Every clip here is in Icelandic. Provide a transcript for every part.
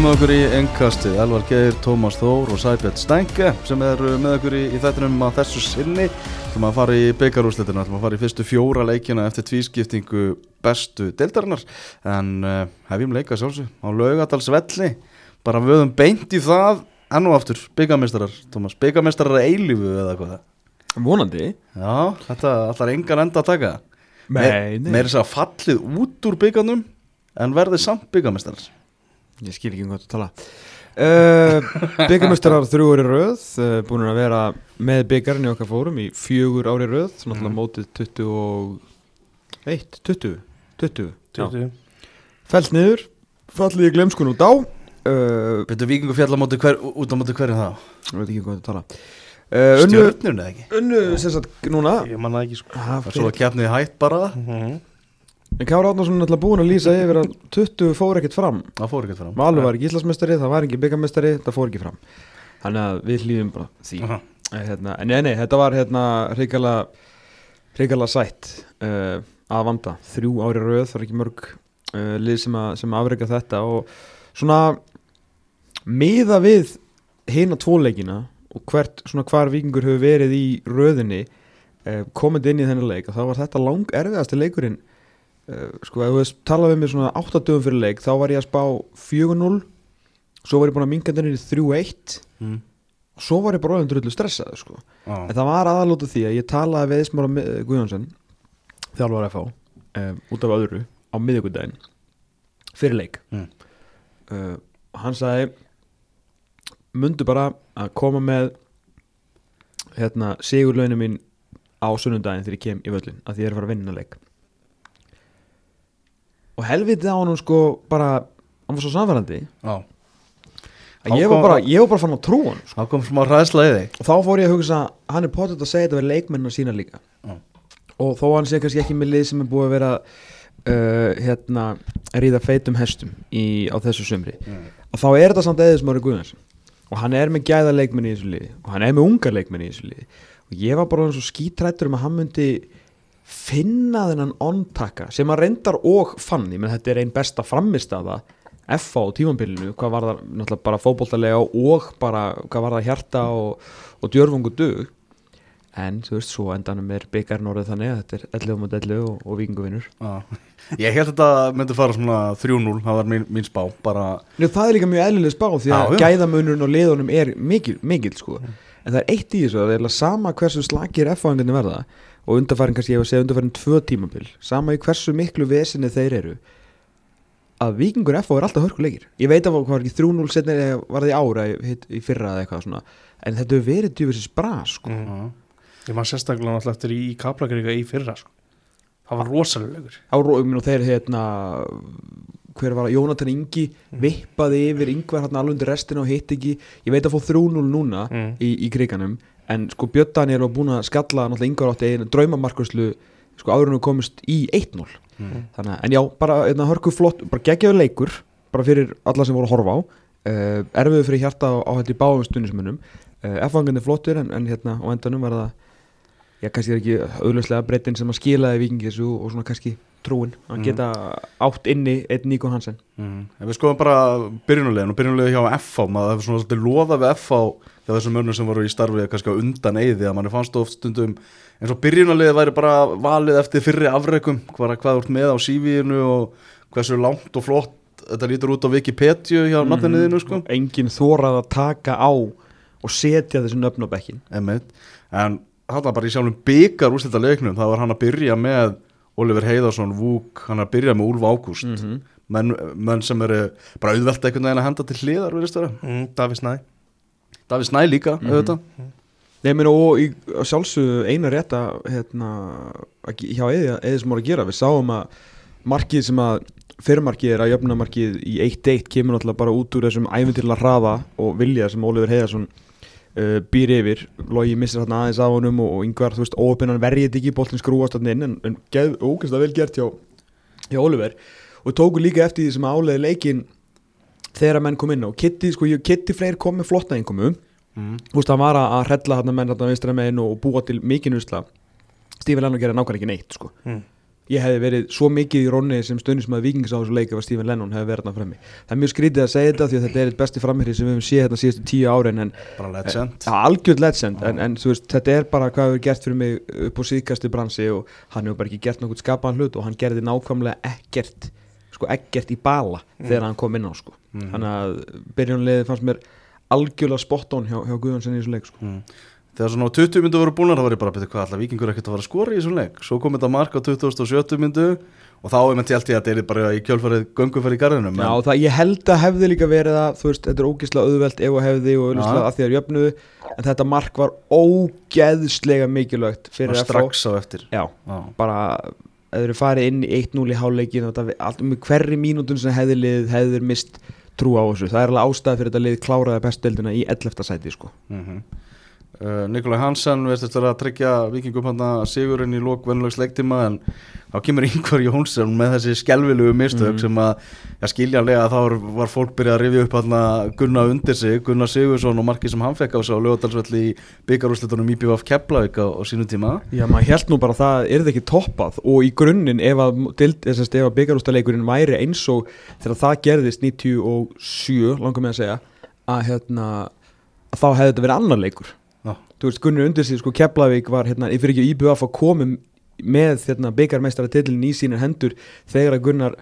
með okkur í engkastið Elvar Geir, Tómas Þór og Sæbjörn Stænke sem er með okkur í, í þættinum að þessu sinni. Það maður að fara í byggarúslitina, það maður að fara í fyrstu fjóra leikina eftir tvískiptingu bestu deildarinnar. En uh, hefjum leika sjálfsög á laugadalsvelli bara vöðum beint í það enn og aftur. Byggarmeistarar, Tómas, byggarmeistarar að eilífu eða hvað Vonandi. Já, þetta ætlar engan enda að taka. Nei. Meir þess að fallið út úr byggarnum en verði samt byggarmeistarar Ég skil ekki um hvað þú tala uh, Byggarmestrar þrjú ári röð uh, Búin að vera með byggarinn í okkar fórum í fjögur ári röð Náttúrulega Mhm. mótið 21 20 20 já. 20. Fælt niður Fallið í glemskun út á uh, Veitu vikingu fjalla móti hver, út á móti hverju þá? Ég veit ekki um hvað þú tala uh, Stjörnur eða ekki? unnu sem sagt núna Ég manna ekki sko Það er svo að kefnið hætt bara Mhm. En Kára Átnarsson er alltaf búin að lýsa yfir að 20 fór ekkert fram. Það fór ekkert fram. Valur var ekki íslasmestari, það var ekki byggarmestari Það fór ekki fram. Þannig að við hlýðum bara því. Aha. Eh, hérna, en nei, nei, þetta var hérna hrikala hrikala sætt uh, að vanda, þrjú ári röð það er ekki mörg uh, lið sem, að, sem afreika þetta. Og svona miða við hina tvoleikina og hvert svona hvar vikingur hefur verið í röðinni uh, komandi inn í þennan leik og þá var þetta lang erfiðasti leikurinn uh, sko, ef þú veist talað við mig svona 8 dögum fyrir leik þá var ég að spá 4-0 svo var ég búin að minga þennan í 3-1 mm. og svo var ég bara orðin drullu stressaður sko ah. En það var aðalóta því að ég talaði við Ismára Guðjónsson þjálfar FH um, út af öðru á miðjögundaginn fyrir leik Mm. uh, hann sagði mundu bara að koma með hérna sigurlaunum mín á sunnundaginn þegar ég kem í völlin að því ég er að fara að vinna leik og helvitið á hann sko bara hann var svo samfærandi að ég var bara, ég var bara fann að trú hann sko. Kom smá ræðsla í þig. Og þá fór ég að hugsa hann er potið að segja þetta við leikmenn að sína líka. Já. og þó hann sé kannski ekki með lið sem er búið að vera uh, hérna ríða feitum hestum í, á þessu sömri mm. og þá er þetta samt eðis Mári Guðans og hann er með gæða leikmenn í þessu liði. Og hann er með unga leikmenn í þessu liði. Og ég var bara svo skítrættur um að hann myndi finna þennan ontaka sem hann reyndar og fann ég menn þetta er einn besta framistaða F á tímambilinu, hvað var það náttúrulega bara fótboltalega og bara hvað var það hjarta og, og djörfungu dug. En þú veist svo endanum er byggarinn orðið þannig að þetta er 11 mot 11 og, og vikinguvinnur. Ég held að þetta myndi fara svona 3-0 Það var mín, mín spá bara Nú, það er líka mjög eðlileg spá því að gæðamunurinn og liðunum er mikil, mikil sko. en það er eitt í þessu það er sama hversu slagir F-fáingarnir verða og undarfærin kannski ég hef að segja undarfærin tvö tímabil sama í hversu miklu vesinni þeir eru að vikingur F-fá er alltaf hörkuleikir ég veit að hvað var ekki 3-0 setni eða var það í ára í, fyrra eða eitthvað svona en þetta hefur verið djúfisins bra sko. mm. ah. Ég maður sérstaklega náttúrulega eftir í Kaplagríka í fyrra sko Það var rosalega leikur þeir hérna hver var það, Jónatan Ingi vippaði yfir yngvar hérna alveg undir restina og hitt ekki, ég veit að fóð 3-0 núna Mm. í, í kriganum en sko Björn var búin að skalla náttúrulega yngvar átti einu draumamarkurslu sko áður en við komist í 1-0 Mm. þannig að, en já, bara hérna, hörku flott, bara geggjaðu leikur bara fyrir alla sem voru að horfa á. Uh, erfiðu fyrir hjarta á, báðum stundismunum uh, F-fangandi flottur en, en hérna á endanum var það já, kannski er ekki auðvitað breytin sem að skilaði vikingi þessu og svona kannski trúin að Mhm. geta átt inni einn Níkon Hansen Mm. En við skoðum bara byrjunulegin og byrjunulegin hjá FH maður hefur svona svolítið loða við FH hjá þessum mönnum sem voru í starfi kannski á undan eyði að manni fannst oft stundum eins og byrjunulegin væri bara valið eftir fyrri afreikum hvað, hvað þú ert með á CV-inu og hversu langt og flott þetta lítur út á Wikipedia hjá mm. nafninniðinu sko enginn þórað að taka á og setja þessu nöfn á bekkin Einmitt. en þetta bara í sjálfum byggar úrslita leiknum þá var hann að byrja með Oliver Heiðarsson, Vúk, hann að byrja með Úlf Ágúst -hmm. menn, menn sem eru bara auðvelt einhvern veginn að henda til hliðar mm, Davís Næ Davíð Snæ líka, Mhm. auðvitað Nei, meni, og í á sjálfsögðu eina rétta hérna, hjá eða, sem voru að gera við sáum að markið sem að fyrirmarkið er að jöfnumarkið í 1-1 kemur náttúrulega bara út úr þessum æfintilega hraða og vilja sem Ólífur Heiðarsson uh, býr yfir Logi missir hérna aðeins á honum og, og yngvar, þú veist, óöpinnan verjið ekki boltin skrúast hann inn en, en geð, ógæst vel gert hjá, hjá Ólífur og tóku líka eftir því sem áleiði leikin þegar menn kom inn á Kitty, sko, Kitty Freyr kom með flotta innkomu mm. Þú veist, hann var að að hrella hann menn hann vinstra megin og búa til mikinn usla Stífi Lennon gerði nákvæmlega ekki neitt sko. mm. Ég hefði verið svo mikið í rónni sem stundismæði vikings á þessu leik ef að Stephen Lennon hefði verið þarna frammi það er mjög skrítið að segja þetta því að þetta er eitt besti framherri sem við höfum séð hérna síðustu tíu árin en bara legend ja, algjörð legend en, en þú veist, þetta er bara hvað hefur gert fyrir mig upp á síðkastu bransi og hann hefur bara ekki gert nokkuð skapaðan hlut og hann gerði nákvæmlega ekkert sko ekkert í bala þegar hann kom inn á sko Mhm. þannig að byrjunliði fannst mér algjörlega spot on hjá, hjá Guðjónsson í þessu leik sko. Mm. Þegar svona 20 myndu voru búnar þá var ég bara að byrja hvað allar vikingur ekkert að fara að skora í þessum leik Svo kom þetta mark á 27 myndu og þá er maður tjált í að er bara í kjölfarið gönguferð í garðinum Já, það, ég held að hefði líka verið að þú veist, þetta er ógeðslega auðvelt ef og hefði og auðvitað að því að jöfnuðu en þetta mark var ógeðslega mikilvægt fyrir að strax á eftir já, Já. bara ef þeir eru farið inn í 1-0 í háleikin og þetta, um hverri mínútun sem hefði lið hefði þeir mist trú á þessu það er alveg ástæð fyrir þetta lið kláraði bestdeldina í 11. sæti sko. mm uh, Nikolaj Hansen veist að tryggja vikingum hann að sigurinn í lók vennulegs leiktíma en þá kemur yngvar Jónsson með þessi skelvilugu mistök Mhm. sem að ja, skiljanlega þá var- fólk byrjað að rifja upp hann Gunnar undir sig, Gunnar Sigursson og marki sem hann fekk á sig á lögadalsvelli í byggarúslitunum Íbjöf Keflavík á, á sínu tíma Já, maður held nú bara að það er ekki toppað og í grunninn ef að, eh, að byggarústaleikurinn væri eins og þegar það gerðist 97 langar með að segja að, hérna, að þá hefði þetta verið annar leikur. Þú veist Gunnar undir sig sko Keflavík var hérna, fyrir ekki IBF að komum með hérna, byggarmeistara titlin í sínir hendur þegar að Gunnar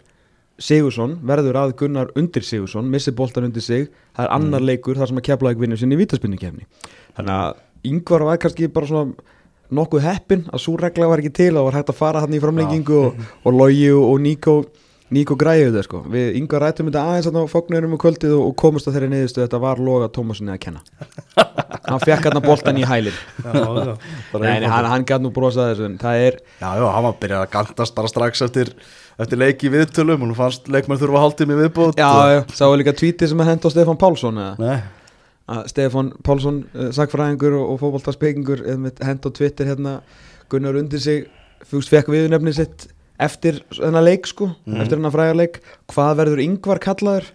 Sigursson verður að Gunnar undir Sigursson missir boltan undir sig, það er annar leikur þar sem að Keflavík vinnur sinni í vítaspinningkefni þannig að yngvar var kannski bara svona nokkuð heppin að svo regla var ekki til og var hægt að fara hann í framlengingu og, og Logi og, og Níko Níko græði þetta sko. Við yngvar rættum þetta aðeins á fóknurum um kvöldið og, og komust að þeirri niðurstu þetta var Loga Tómasinni að kenna hann fekk hann boltan í hælinn. Já, já. Bara Nei, nei, hann, hann gæt nú brosað þessu en það er, Já, já, hann var byrjað að gantast bara strax eftir, eftir leiki í viðtölum og nú fannst leikmenn þurfa hálftími viðbót já, og... já, sáu líka tweetið sem er hend á Stefán Pálsson eða? Nei, að Stefán Pálsson, uh, sagfræðingur og, og fótboltaspekingur hend á Twitter hérna Gunnar undir sig fúst fekk viðnefni sitt eftir þennan leik sko, Mhm. eftir þennan fræga leik. Hvað verður yngvar kallaður?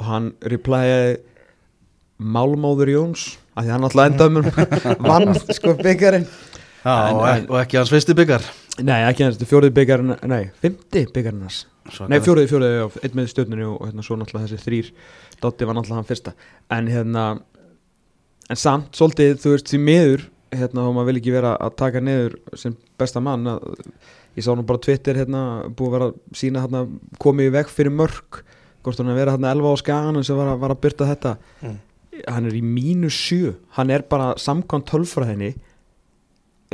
Og hann replyaði Málmóður Jóns af því hann alltaf endaði með vann sko En- og, ek og ekki hans fyrsti byggar nei ekki hans, fjórið byggarinn nei, fymti byggarinn hans. Nei, fjóriði, fjóriði, einn með stjórnunni og, hérna svo náttúrulega þessi þrýr Dotti var náttúrulega hann fyrsta. En hérna En samt, svolítið, þú veist, því miður Hérna, og maður vil ekki vera að taka niður sem besta mann að, Ég sá nú bara Twitter, hérna, búið að vera sína hérna, komið í veg fyrir mörg Hvort hann að vera hérna elva á skaganum sem var að, var að byrta þetta. Mm. Hann er í mínus sjö Hann er bara samkvæmt tölfræðinni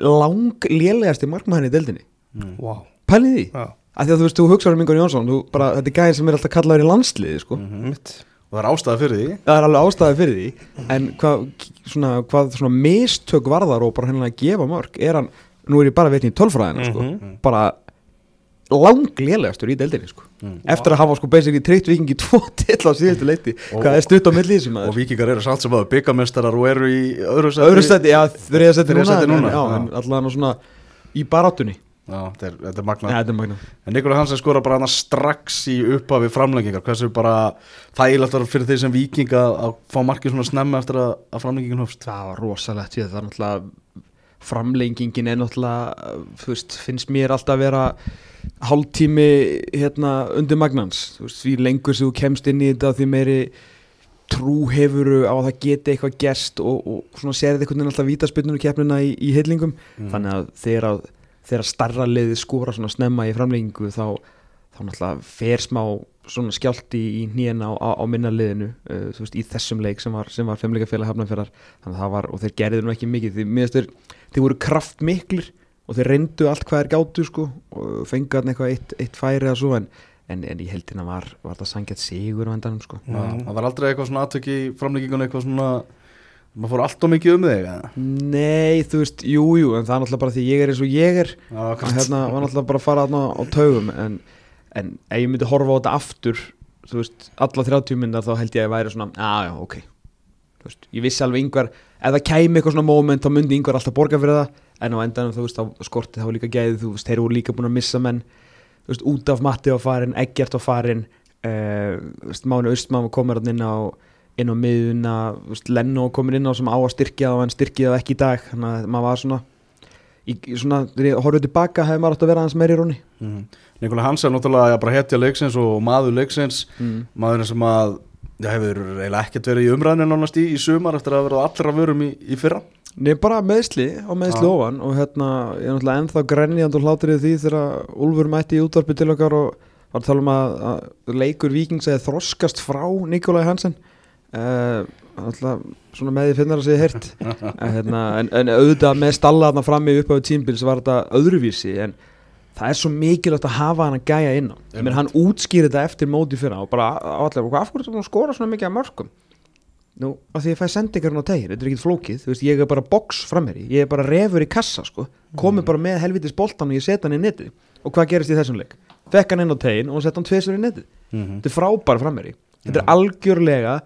Lang lélegasti markmaðurinn í deildinni mm. Vá. Pælið því Já. að því að þú veist, þú hugsaður um Ingar Jónsson þú bara, þetta er gæðin sem er alltaf kallaður í landsliði sko. Mhm. Mitt. Og það er ástæða fyrir því það er alveg ástæði fyrir því en hvað svona, hvað svona mistök varðar og bara hennilega að gefa mörg er hann, nú er ég bara veitin í tölfræðina sko, Mhm. bara langlélegastur í deildinni sko. Mm. eftir að hafa sko basically tryggt vikingi tvo til á síðustu leiti Og- hvað er stutt á milli þessum Og maður? vikingar eru samt sem að byggamestarar og eru í öðru sæti öðru stætti, já, þriða Þriðja núna, sæti en- núna, já, en allavega svona í baráttunni. Já, þetta er, ja, magna þetta er magna En Nikolaj Hansen skora bara hann strax í upphafi framlengingar. Hversu bara þægilegt var fyrir þeir sem vikinga að fá markið svona snemma eftir að, að framlengingin hófst. Það var rosalegt að það er náttúrulega framlengingin er náttúrulega veist, finnst mér alltaf að vera hálftími hérna undir magnans, veist, því lengur sem þú kemst inn í þetta því meiri trú hefuru á að það geti eitthvað gerst og, og svona serið einhvern veginn alltaf vítaspyrnunu keppnina í, í hillingum Mm. þannig að þegar, að- þegar starra liði skora svona snemma í framlengingu þá, þá náttúrulega fer smá svona skjálti í hnén á, á, á minna liðinu uh, veist, í þessum leik sem var, sem var femleika félag hafnafjörðar þannig að það var, og þeir gerðu nú ekki mikið finnst þeir, þeir voru kraftmiklir og þeir reyndu allt hvað er gátu sko og fengu hann eitthvað eitt, eitt færi eða svo en, en, en í heldina var, var það sangjart sigur á endanum sko Já, Það var aldrei eitthvað svona aðtök í framlengingun eitthvað svona maður fór allt og mikið um þig eða? Nei, þú veist, jú, jú, en það er náttúrulega bara því ég er eins og ég er akkurat. hérna var náttúrulega bara að fara á taugum en, en ef ég myndi horfa á þetta aftur þú veist, alla 30 myndar þá held ég að ég væri svona, að já, ok. Veist, ég vissi alveg yngvar ef það kæmi eitthvað svona moment þá myndi yngvar alltaf borga fyrir það. En á endanum þú veist, þá skorti þá líka gæði þú veist, þeir eru líka búin að missa menn. Þú veist, út af Matti á farin, Eggert á farin uh, þú veist, Máni Austmann komur inn á inn á miðuna, Lenno komin inn á sem á að styrkja og hann styrkja það ekki í dag þannig að maður var svona í, í svona, þegar ég horfði tilbaka hefði maður átt að vera hans meiri róni mm. Nikola Hans er náttúrulega bara hetja leiksins og maður leiksins mm. maðurinn sem að já, hefur eiginlega ekkert verið í umræðinu nánast í, í sumar eftir að vera allra vörum í, í fyrra Nei, bara meðsli og meðsli Já. ofan og hérna, ég er náttúrulega ennþá grenjand og hlátur í því þegar Úlfur mætti í útvarpi til okkar og var að tala um að, að leikur Víkings eða þroskast frá Nikolai Hansen uh, alltaf svona með því finnar að segja hirt en, hérna, en, en auðvitað með stalla þarna frammi upp á tímbils var þetta öðruvísi en það er svo mikilvægt að hafa hann að gæja inn á. Menn hann útskýri þetta eftir móti fyrra og bara allir, af hverju er að skora svona mikið af mörgum Nú, af því ég fæ sendingarinn á tegir, þetta er ekkert flókið þú veist, ég er bara box framherri, ég er bara refur í kassa, sko, komið bara með helvitis boltan og ég set hann í netið, og hvað gerist í þessum leik? Fekk hann inn á tegin og sett hann tveisur í netið, mm þetta er frábær framherri þetta er algjörlega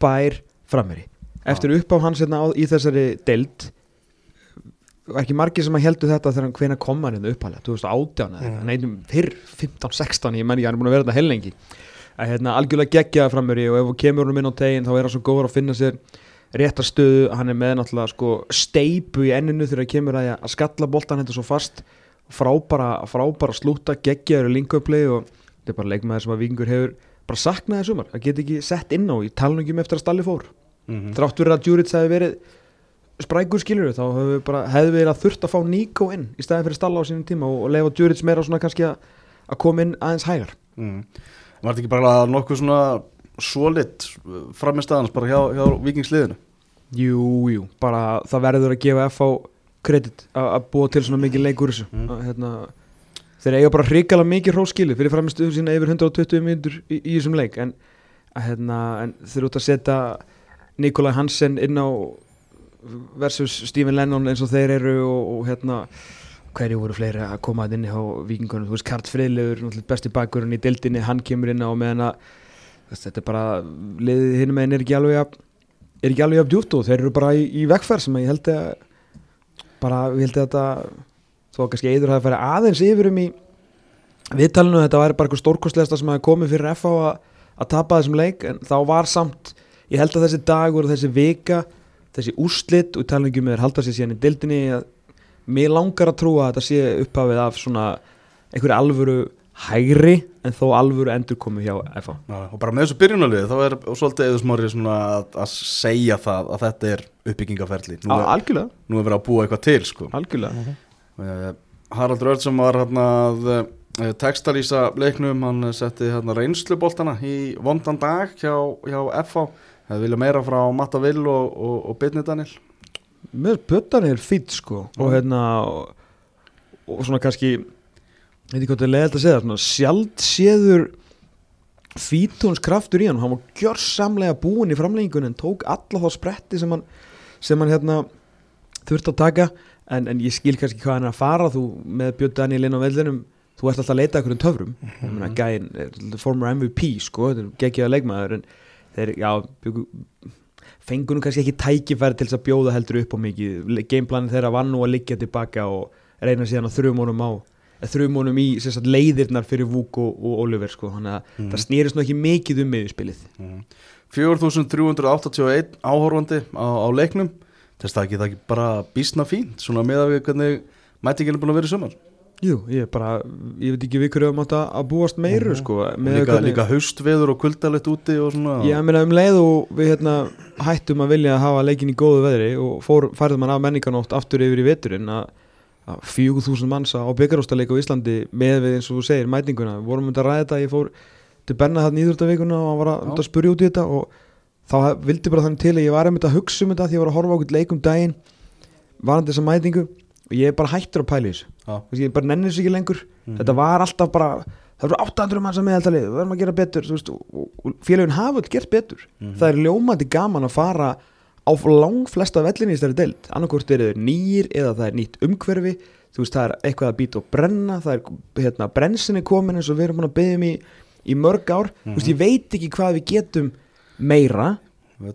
frábær framherri eftir upp á hans hérna á, í þessari deild ekki margir sem að heldu þetta þegar hann hvena kom hann hérna uppalega 2018 eða eitthvað, neinum fyrr 15-16, ég menn ég hann er búin að vera þetta hellengi. Að hérna algjörlega geggjaða framöri og ef þú kemur honum inn á tegin þá er hann svo góður að finna sér réttar stöðu, hann er með náttúrulega sko steipu í enninu þegar það kemur að, að skalla boltan þetta svo fast. Frábara, frábara slúta geggjaður í linköplay og þetta er bara leikmaður sem að vikingur hefur bara saknaði sumar, það get ekki sett inn á í talningum eftir að Stalli fór -hmm. þrátt fyrir að Djuric hefði verið sprækur skilur þá hefði við verið að þurft að fá Nico inn í staðin fyrir Stalla á sínum tíma og, og leifa Djuric meira svona kannski að, að koma inn aðeins hægar mm. Var þetta ekki bara nokkuð svona solid framistæðans bara hjá, hjá vikingsliðinu Jú, jú, bara það verður að gefa FH kredit að að búa til svona mikið leikur þessu Mm. að, hérna, þeir eiga bara hrikalega mikið hróskili fyrir framistuðu sína yfir 120 mínútur í, í þessum leik. En, hérna, en þeir út að setja Nikolai Hansen inn á versus Stephen Lennon eins og þeir eru og, og hérna hverju voru fleiri að koma inn á vikingunum, þú veist Kart náttúrulega besti bakkurinn í dildinni, hann kemur inn á meðan að þetta er bara liðið hinn meginn er ekki alveg að djúpt og þeir eru bara í, í vekkferð sem ég held að bara, ég held að þetta þó að kannski eður hafi farið aðeins yfir um í viðtalinu, þetta væri bara eitthvað stórkostlegasta sem hafi komið fyrir FH að, að tapa þessum leik, en þá var samt ég held að þessi dagur og þessi vika þessi úrslit og talningum er halda sér síðan í dildinni að mér langar að trúa að þetta sé upphafið af svona einhverju alvöru hægri en þó alvöru endur komið hjá FH Já, og bara með þessu byrjunalið þá er svolítið eða smári svona að, að segja það að þetta er uppbyggingaferli. Nú, er, algjörlega, nú er verið að búa eitthvað til sko. algjörlega. Eh, Haraldur Örd sem var hérna að eh, textalýsa leiknum. Hann setti hérna reynsluboltana í vondan dag hjá, hjá FH hefði vilja meira frá Matta Vill og, og, og Bitni Daniel með pötan er fýtt sko. Og hérna og, og svona kannski veit ekki hvað þetta er leiðilegt að segja svona sjald séður fýtóns kraftur í hann hann var gjörsamlega búinn í framlengingun en tók alla þá spretti sem hann sem hann hérna þurfti að taka en, en ég skil kannski hvað hann er að fara. Þú með Björn Daniel inn á vellinum þú ert alltaf að leita einhverjum töfrum. Ég meina gæinn, er former MVP sko, geggjaða leikmaður en þeir, já, byggu, fengur nú kannski ekki tækifæri til þess að bjóða heldur upp á mikið. Gameplanin þeirra var nú að liggja tilbaka og reyna síðan að þrjumónum á þrjumónum í sagt, leiðirnar fyrir Vúk og, og Oliver sko. þannig að Mhm. það snýrist nú ekki mikið um miðurspilið 4381 áhorfandi á, á leiknum þess ekki það ekki bara bísna fínt svona með að við hvernig mætingin er búin að vera í sumar Jú, ég bara, ég veit ekki við hverju að máta að búast meiru Mhm. sko, Og með líka, hvernig- líka haustveður og kuldalegt úti og svona Ég meina um leið og við hérna, hættum að vilja að hafa leikin í góðu veðri og fór, færðum hann af menninganótt aftur yfir í veturinn að, að 4000 manns á byggaróstaleik á Íslandi með við eins og þú segir mætinguna, við vorum um þetta að ræða þetta ég fór til Benna þarna íðurtavíkuna og hann var að, Já. um að spurja út í þetta og þá vildi bara þannig til að ég var þetta að hugsa um þetta því ég var að horfa okkur leikum daginn varandi þessa mætingu og ég er bara hættur að pæla þessu. Veist, ég bara nenni þessu ekki lengur. Mhm. þetta var alltaf bara það eru 800 manns að meðaltali, við verðum að gera betur veist, og, og, félagin hafa öll gert betur. Mhm. það er ljómandi gaman að fara á lang flesta vellinni í stærri deild. Annarkort eru þeir nýr eða það er nýtt umhverfi þú veist það er eitthvað að býta og brenna það er hérna brensinni komin eins og við erum að byggja um í, í mörg ár. Þú veist ég veit ekki hvað við getum meira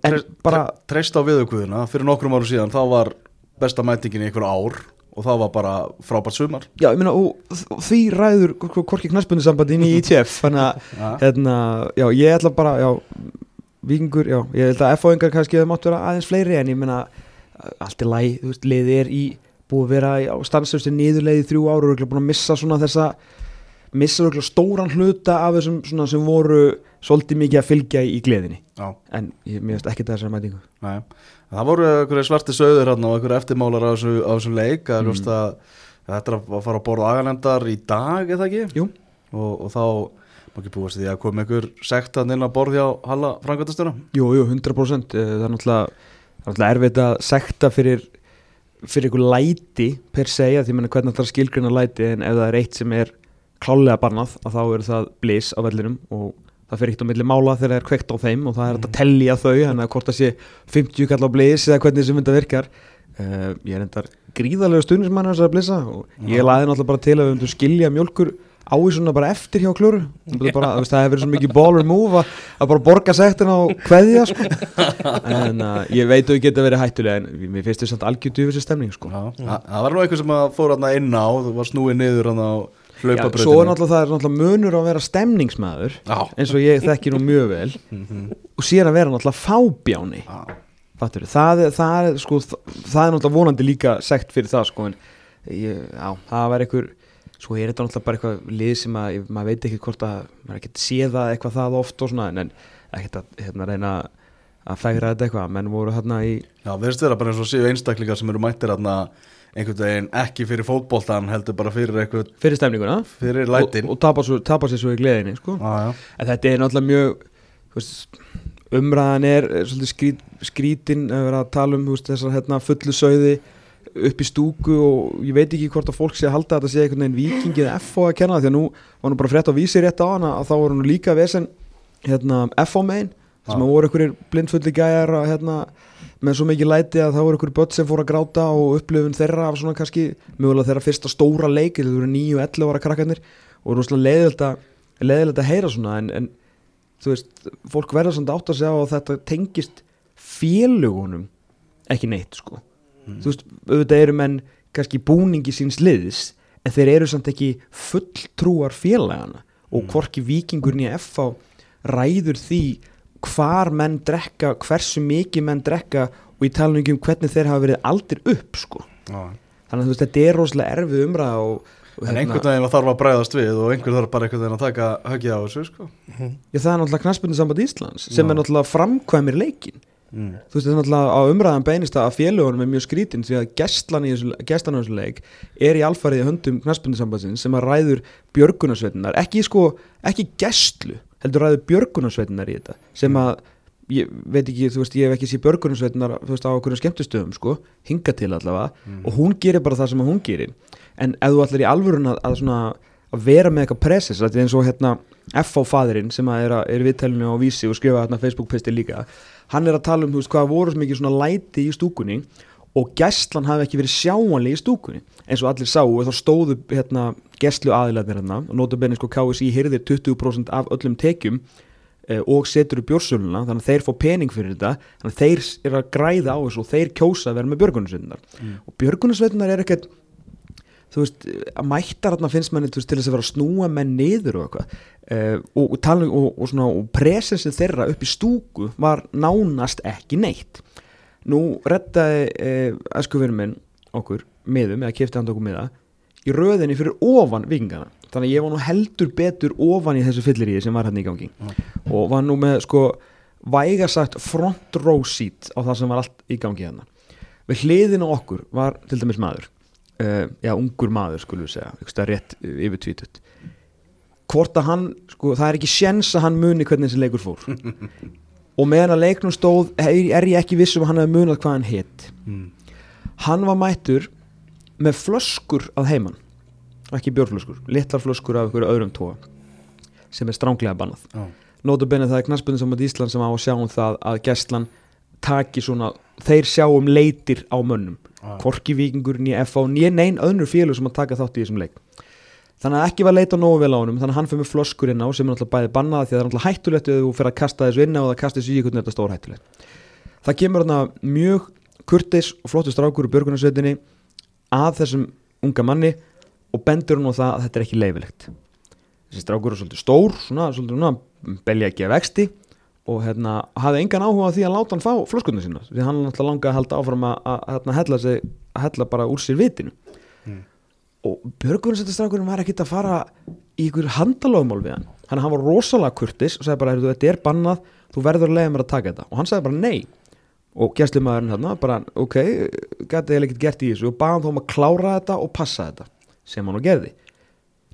tre- bara- tre- treyst á viðaukvöðuna fyrir nokkrum árum síðan þá var besta mætingin í einhver ár og það var bara frábært sumar. Já ég meina og, því ræður hvorki knarsbundisambandi inn í ITF þannig að hérna, já, ég ætla bara, já, vikingur, já, ég held að F-fóingar kannski hefði mátt vera aðeins fleiri en ég meina, allt er læg, þú veist, liðið er í búið að vera á stanslöfstu niðurleið í þrjú ára og örugglega búin að missa svona þessa missa örugglega stóran hluta af þessum svona sem voru svolítið mikið að fylgja í, gleðinni. Já, en ég veist ekki þessari mætingu. Nei. Það voru svarti söður hérna og einhverju eftirmálar á þessu, á þessu leik. Er Mm. ljóst að þetta er að fara að borða aganemdar í dag, eða ekki? Jú. Og, og þá má ekki búast því að koma einhver sektan inn að borð hjá Halla Frankvæntastjóra Jú, jú, 100% Eh, það er náttúrulega, náttúrulega erfitt að sekta fyrir fyrir ykkur læti per se, að því menna hvernig það er skilgrina læti en ef það er eitt sem er klálega barnað, að þá er það blís á vellinum og það fyrir eitt á milli mála þegar það er kveikt á þeim og það er að tellja þau þannig að hvort það sé 50 kall á blís eða hvernig sem þetta virkar. Uh, ég er endar gríðarlega stuðnismann þessar blissa og ég laði náttúrulega bara til að við myndum skilja mjölkur á í svona bara eftir hjá klúru það hefur verið svo mikið baller move að, að bara borga sektin á kveðja sko. en uh, ég veit að þau geta verið hættulega en mér finnst þau samt algjör dufis stemning sko. Það það var nú einhver sem að fór inn á þú var snúið niður á Já, svo er náttúrulega það er náttúrulega munur á að vera stemningsmaður Já. eins og ég þekki nú mjög vel og síðan að vera náttúrulega fábjáni Já. Fattur, það, er- það, er, sko, það, er náttúrulega vonandi líka sekt fyrir það sko, en ég, já, það var einhver svo er þetta náttúrulega bara eitthvað lið sem að ég- maður veit ekki hvort að maður ekkert séð það eitthvað það oft og svona en, en ekkert að hérna, reyna að fægra þetta eitthvað menn voru hérna í Já, verðist vera bara eins og séu einstaklingar sem eru mættir hérna einhvern veginn ekki fyrir fótboltan heldur bara fyrir eitthvað fyrir stemninguna fyrir lætin og, og tapa, svo, tapa sér svo í gleðinni sko. Já, en þetta er náttúrulega mjög veist, umræðan er, er skrít, skrítin að vera að tala um veist, þessar hérna, fullu sauði upp í stúku og ég veit ekki hvort að fólk sé að halda að þetta sé einhvern veginn vikingi eða FO að kenna því að nú var nú bara frétt á vísi rétt á hana að þá voru nú líka vesen hérna, FO megin sem Já. að voru einhverjir blindfulli gæjar að, hérna, með svo mikið læti að það voru einhverjir börn sem fóru að gráta og upplifun þeirra af svona kannski mögulega þeirra fyrsta stóra leik þetta voru 9-11 ára krakkarnir og leiðilegt að, leiðilegt að heyra svona en, en þú veist, fólk verður samt átt að segja á að þetta tengist félugunum ekki neitt sko. Þú veist, auðvitað eru menn kannski búningi síns liðis en þeir eru samt ekki fulltrúar félagana og hvorki vikingurinn í FH ræður því hvar menn drekka, hversu mikið menn drekka og ég tala um hvernig þeir hafa verið aldir upp sko já. þannig að veist, þetta er rosalega erfið umræða og, og En einhvern veginn var þarf að bræðast við og einhvern þarf bara einhvern veginn að taka höggið á þessu sko. Já, það er náttúrulega knaspundin samband Íslands sem Já. er náttúrulega framkvæmir leikin mm. þú veist, það er náttúrulega á umræðan beinist að félugunum er mjög skrítin því að gestlan í þessu, leik er í alfarið í höndum knaspundin sambandsins sem að ræður björgunarsveitinar ekki sko, ekki gestlu heldur ræður björgunarsveitinar í þetta sem að ég veit ekki, þú veist, ég hef ekki séð björgunarsveitinar þú veist, á okkur skemmtustöðum, sko hinga til allavega og hún gerir bara það sem hún gerir en ef þú ætlar í alvörun að, að svona að vera með eitthvað presses, þetta er eins og hérna F.O. fadurinn sem að er, er viðtælinu á vísi og skrifa hérna Facebook-pisti líka hann er að tala um, þú veist, hvað voru mikið svona læti í stúkunni og gæslan hafi ekki verið sjáanlega í stúkunni eins og allir sáu og þá stóðu hérna gæslu aðilaðir hérna og nóta benni sko KSI hyrðir 20% af öllum tekjum eh, og setur upp bjórsöluna þannig að þeir fá pening fyrir þetta þannig að þeir eru að græða á þessu og þeir kjósa að vera með björgunarsveitunar og björgunarsveitunar er ekkert þú veist, að mættar þarna finnst manni veist, til þess að vera að snúa menn niður og eitthvað. Uh, og, og, um- og, og, svona, og presensið þeirra upp í stúku var nánast ekki neitt. Nú rettaði uh, æskuverið minn okkur miðum, eða kefti hann okkur miða í röðinni fyrir ofan vikingana þannig að ég var nú heldur betur ofan í þessu fylliríði sem var hérna í gangi. Og var nú með sko vægasagt front row seat á það sem var allt í gangi hérna. Við hliðin á okkur var til dæmis maður. Uh, já, ungur maður skulum við segja, stað rétt yfir tvítut hvort að hann, sko, það er ekki sjens að hann muni hvernig þessi leikur fór. Og meðan að leiknum stóð er, ég ekki viss um að hann hefði munað hvað hann hitt Mm. hann var mættur með flöskur að heiman ekki bjórflöskur, litlar flöskur af einhverju öðrum tóa sem er stránglega bannað Já. Nótabenni það er knaspunni saman Ísland sem á að sjá um það að gæslan taki svona, þeir sjá um leitir á mönnum, Já. Korki Víkingur nýja FA, nýja neinn öðnur félug sem að taka þátt í þessum leik þannig að ekki var leita nógu vel á honum, þannig að hann fyrir með flöskur inn á sem er náttúrulega bæði bannað því að það er náttúrulega hættulegt ef þú fyrir að kasta þessu inn á og það kasta þessu í einhvern veginn þetta stór hættulegt það kemur þarna mjög kurtis og flottur strákur úr björgunarsveitinni að þessum unga manni og bendur hún á það að þetta er ekki leifilegt þessi strákur er svolítið stór svona, svolítið svona belja ekki að vexti og hérna, hafði engan áhuga á því að láta hann fá flöskunni sína því hann náttúrulega langaði að halda áfram að, að, að, hella, sig, að hella bara úr sér vitinu. Mm. og björgunarsættastrákurinn var ekkit að fara í ykkur handalögumál við hann. Hann, var rosalega kurtis og sagði bara, "Heyrðu, þetta er bannað, þú verður að leiða mér að taka þetta. Og hann sagði bara nei og gæstlumæðurinn hérna bara, ok, gæti ég ekkert gert í þessu og baðan þó um að klára þetta og passa þetta sem hann og gerði.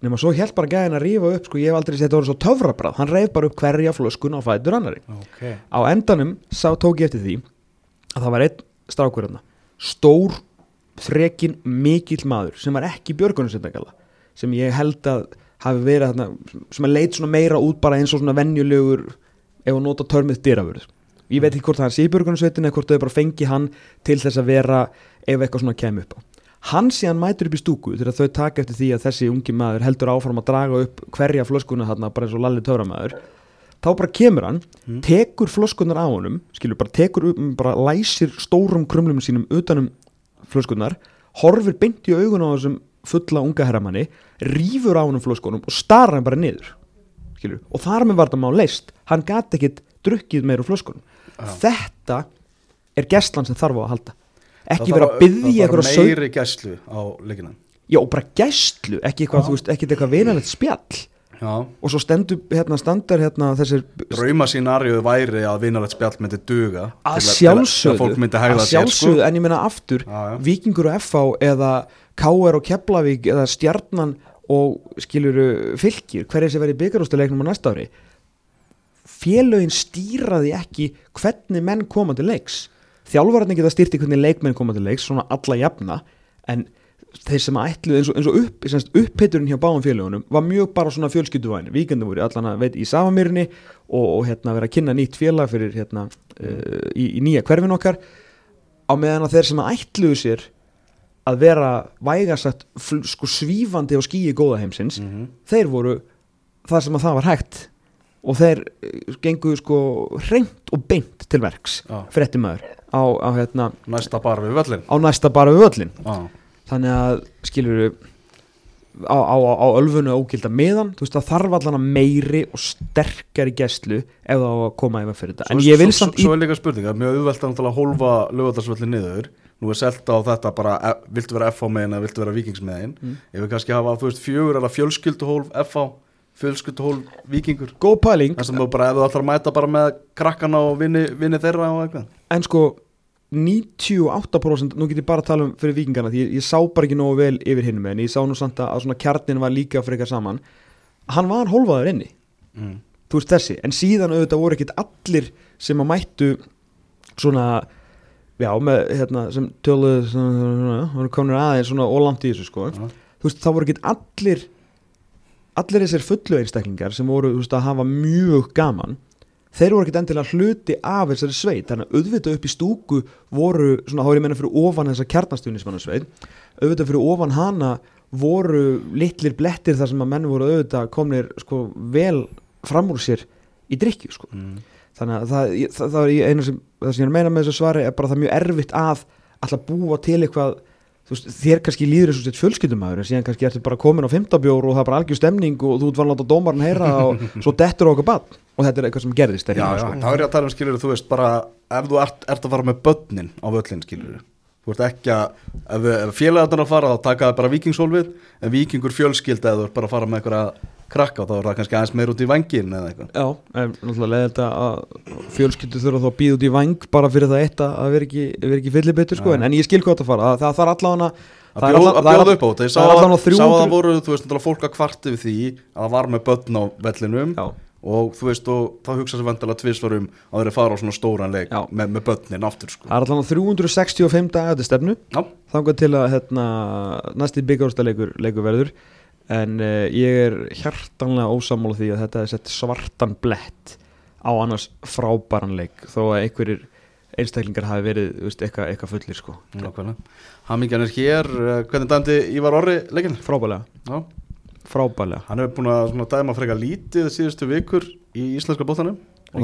Nema svo held bara gæðin að rífa upp sko, ég hef aldrei sett þetta orðið svo töfrabrað hann reif bara upp hverja flöskun á fætur annari ok. Á endanum sá tók ég eftir því að það var einn strákur hérna stór, þrekin, mikill maður sem var ekki björgunarsendagala sem ég held að hafi verið þarna, sem að leit svona meira út bara eins og svona venjulegur ef að nota törmið dyraförð ég veit ekki hvort það er sé í björgunarsveitin eða hvort þau bara fengi hann til þess að vera ef eitthvað svona kemur upp á. Hann síðan mætur upp í stúku þegar þau taka eftir því að þessi ungi maður heldur áfram að draga upp hverja flöskuna þarna bara eins og lalli töframæður þá bara kemur hann, tekur flöskunar á honum, skilur bara tekur upp, bara læsir stórum krumlum sínum utanum flöskunar, horfir beint í augun á þessum fulla unga herramanni, rífur á honum flöskunum og starra hann bara niður skilur, og þar með var þetta má leist hann gati ekkit drukkið meir úr flöskunum. Þetta er gæslan sem þarf á að halda. Ekki vera að byggja eitthvað eitthvað sög meiri gæslu á leikina já og bara gæslu, ekki eitthvað, þú veist, ekki eitthvað vinalegt spjall. Já. Og svo stendur, hérna, standar hérna þessir drauma sínarjóð væri að vinarlegt spjall myndi duga að sjálfsögðu að sér sjálfsögðu, sko. en ég meina aftur Já, já. Víkingur og FH eða KR og Keflavík eða Stjarnan og skiluru fylgir hverja sem verið byggarústuleiknum á næsta ári félögin stýraði ekki hvernig menn koma til leiks. Þjálfararnir geta stýrt í hvernig leikmenn koma til leiks svona alla jafna en þeir sem ætluðu eins og, eins og upp, semst, uppheiturinn hjá báðum félögunum var mjög bara svona fjölskylduvæni víkendu voru allan að veit í Safamirni og, og hérna vera að kynna nýtt félag fyrir hérna uh, í, í nýja hverfin okkar. Á meðan að þeir sem ætluðu sér að vera vægasagt fl- sko svífandi á skýi góða heimsins Mhm. þeir voru þar sem að það var hægt og þeir uh, gengu sko hreint og beint til verks Já. fréttimæður á, á, hérna, næsta bara við völlin á næsta bara við öllin já, þannig að skilur á, á, á, á ölfunu ógilda meðan þú veist það þarf allan að meiri og sterkari gæslu ef það á að koma yfir fyrir þetta. En ég vil samt svo, svo er líka spurning, það er mjög auðvelt að hólfa lögadagsvöllin niður. Nú er selt á þetta bara, e, viltu vera FH megin eða viltu vera vikingsmegin Mm. ef við kannski hafa, þú veist, fjögur eða fjölskylduhólf FH, fjölskylduhólf vikingur, góð pæling þar sem þú bara ef þú ætlar að mæta bara með krakkana og vinni, vinni þeirra og eitthvað en sko 98% nú get ég bara að tala um fyrir vikingana því ég, ég sá bara ekki nógu vel yfir hinnum en ég sá nú samt að, að svona kjarnin var líka frekar saman hann var hólfaður inni mm. þú veist þessi, en síðan auðvitað voru ekkit allir sem að mættu svona já, með, hérna, sem svona, svona, komnir aðeins svona ólangt í þessu sko, Já. þú veist, það voru ekkit allir allir þessir fullu einstaklingar sem voru, veist, að hafa mjög gaman þeir voru ekkit endilega hluti af þessari sveit, þannig að auðvitað upp í stúku voru, svona, þá er ég meina fyrir ofan þessa kjarnastunismanna sveit auðvitað fyrir ofan hana voru litlir blettir þar sem að menn voru auðvitað komnir sko vel fram úr sér í drikju sko Mm. þannig að það, það, það er eina sem það sem ég er að meina með þessu svari er bara það mjög erfitt að alltaf búa til eitthvað veist, þér kannski líður þessu sett fjölskyldumæður en síðan kannski ertu bara komin á fimmtabjór og það er bara algjör stemning og þú ert vann að láta dómarinn heyra og svo dettur á okkur bann og þetta er eitthvað sem gerðist er Já, já, sko. þá er ég að tala um skilur þú veist bara ef þú ert, ert að fara með börnin á völlin skilur þú ert ekki að ef, ef félagarnar að fara þá taka það bara vikingshólfið en vikingur fjölskylda eða þú ert bara að fara með einhverja krakka þá er það kannski aðeins meir út í vangin eða eitthvað. Já, náttúrulega leði þetta að fjölskyldu þurfa þá að býða út í vang bara fyrir það eitt að vera ekki, ekki fyllibittur sko, Já. en, en ég skil hvað þetta fara. Það, það þarf allavega að bjóða, að upp á þetta. Ég sá það að, allavega sá að 300 það voru þú veist fólk að kvart yfir því að það var með börn á vellinum Já. og þú veist og þá hugsa sér vantilega tvisvarum að þeir fara á svona stóran leik með, með börnin aftur sko. Það er allavega 365 dagar til stefnu. Þangað til að hérna, næsti byggjárstaleikur leikur verður en uh, ég er hjartanlega ósammála því að þetta er sett svartan blett á annars frábæran leik þó að einhverjir einstaklingar hafi verið veist, eitthvað, eitthvað fullir sko. Hamingjan er hér, eh, hvernig dæmdi Ívar Orri leikin? frábælega, Já. Frábælega Hann hefur búin að dæma frekar lítið síðustu vikur í íslenska bóttanum og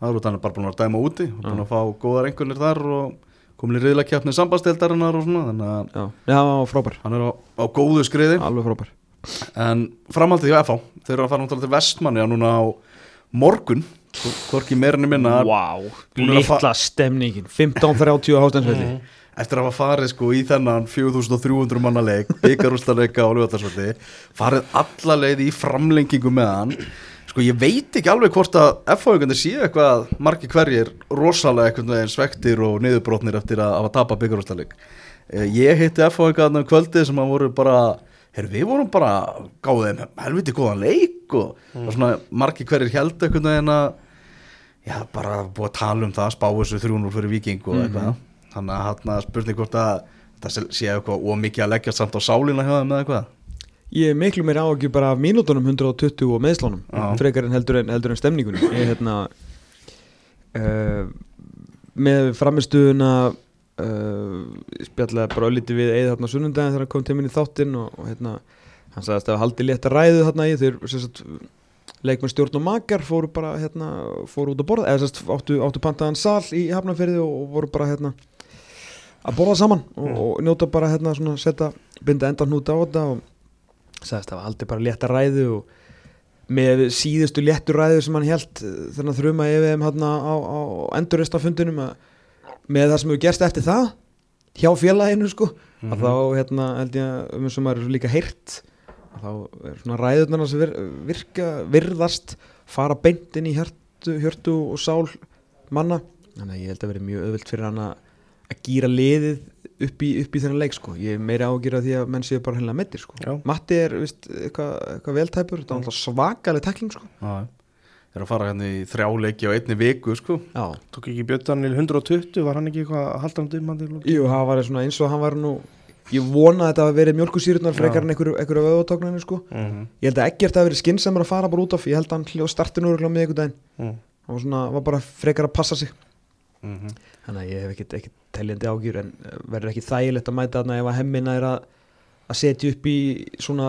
það er út hann er bara búin að dæma úti. Og búin að fá góðar einhvernir þar og komin í riðlega kjapni sambasteldarinnar og svona þannig að já, já, frábær, hann er á, á góðu skriði. Alveg frábær. En framhaldið hjá FH þeir eru að fara náttúrulega til Vestmanni núna á morgun. Korki meirinni minna. Vá, Búin að fa- litla stemningin 15.30 á hástensvelli eftir að hafa farið sko í þennan 4300 manna leik, byggarústaleika á Ljóðarsvalli, farið alla leið í framlengingu með hann sko ég veit ekki alveg hvort að F-fáingandi séu eitthvað margir hverjir rosalega eitthvað veginn svektir og niðurbrotnir eftir að hafa tapað byggarústaleik ég hitti F-fáingarna um kvöldið sem að voru bara Heru, við vorum bara gáðið þeim helviti góðan leik og, og svona margir hverjir held eitthvað veginn að já, bara búið að tala um það spá þessu 300 fyrir viking og eitthvað. Þannig að hann spurning hvort að það sé- sé eitthvað ómikið að leggja samt á sálina hjá þeim eða eitthvað Ég er miklu meira áhugjur bara af mínútonum 120 og meðslánum Já. frekar en heldur en, heldur en stemningunni. Ég er hérna uh, með framistuðuna uh, spjallaði bara ölliti við eða þarna sunnundaginn þegar hann kom til minni þáttinn og, og hérna hann sagðist að haldi létt að ræðu þarna í. Sagt, leikmenn stjórn og makar fóru bara hérna fóru út að borða eða sérst áttu, áttu pantaðan sal í hafnafyrði og, og voru bara hérna að borða saman og, og njóta bara hérna svona setja binda endan hnút á þetta og sagðist að aldrei bara létta ræðu og með síðustu léttu ræðu sem hann held þannig að þrjuma yfir þeim hérna á, á enduristafundinum að með það sem hefur gerst eftir það hjá félaginu sko að þá hérna held ég að um eins og maður er líka heyrt að þá er svona ræðurnar sem vir, virka, virðast fara beint inn í hjörtu, hjörtu og sál manna. Þannig að ég held að vera mjög öðvöld fyrir hann að gýra liðið upp í, upp í þennan leik sko. ég er meira ágjur því að menn séu bara hennilega meittir sko. Matti er vist, eitthvað, eitthvað veltæpur þetta er alltaf svakaleg tekling sko. Já, þeir eru að fara hérna í þrjá leiki á einni viku sko Já. Tók ekki Björn Daniel 120, var hann ekki eitthvað að halda hann um hann til Jú, það var eins og hann var nú ég vona að þetta hafi verið mjölkusýrurnar Já. frekar en einhverju, sko. mm ég held að ekkert hafi verið skynnsamur að fara bara út af ég held að hann hljó startinu úr með einhvern daginn -hmm. hann var, svona, var bara frekar að passa sig mm þannig að ég hef ekkert, ekkert teljandi ágjur en eh, verður ekki þægilegt að mæta þarna ef að hemmina er að, að setja upp í svona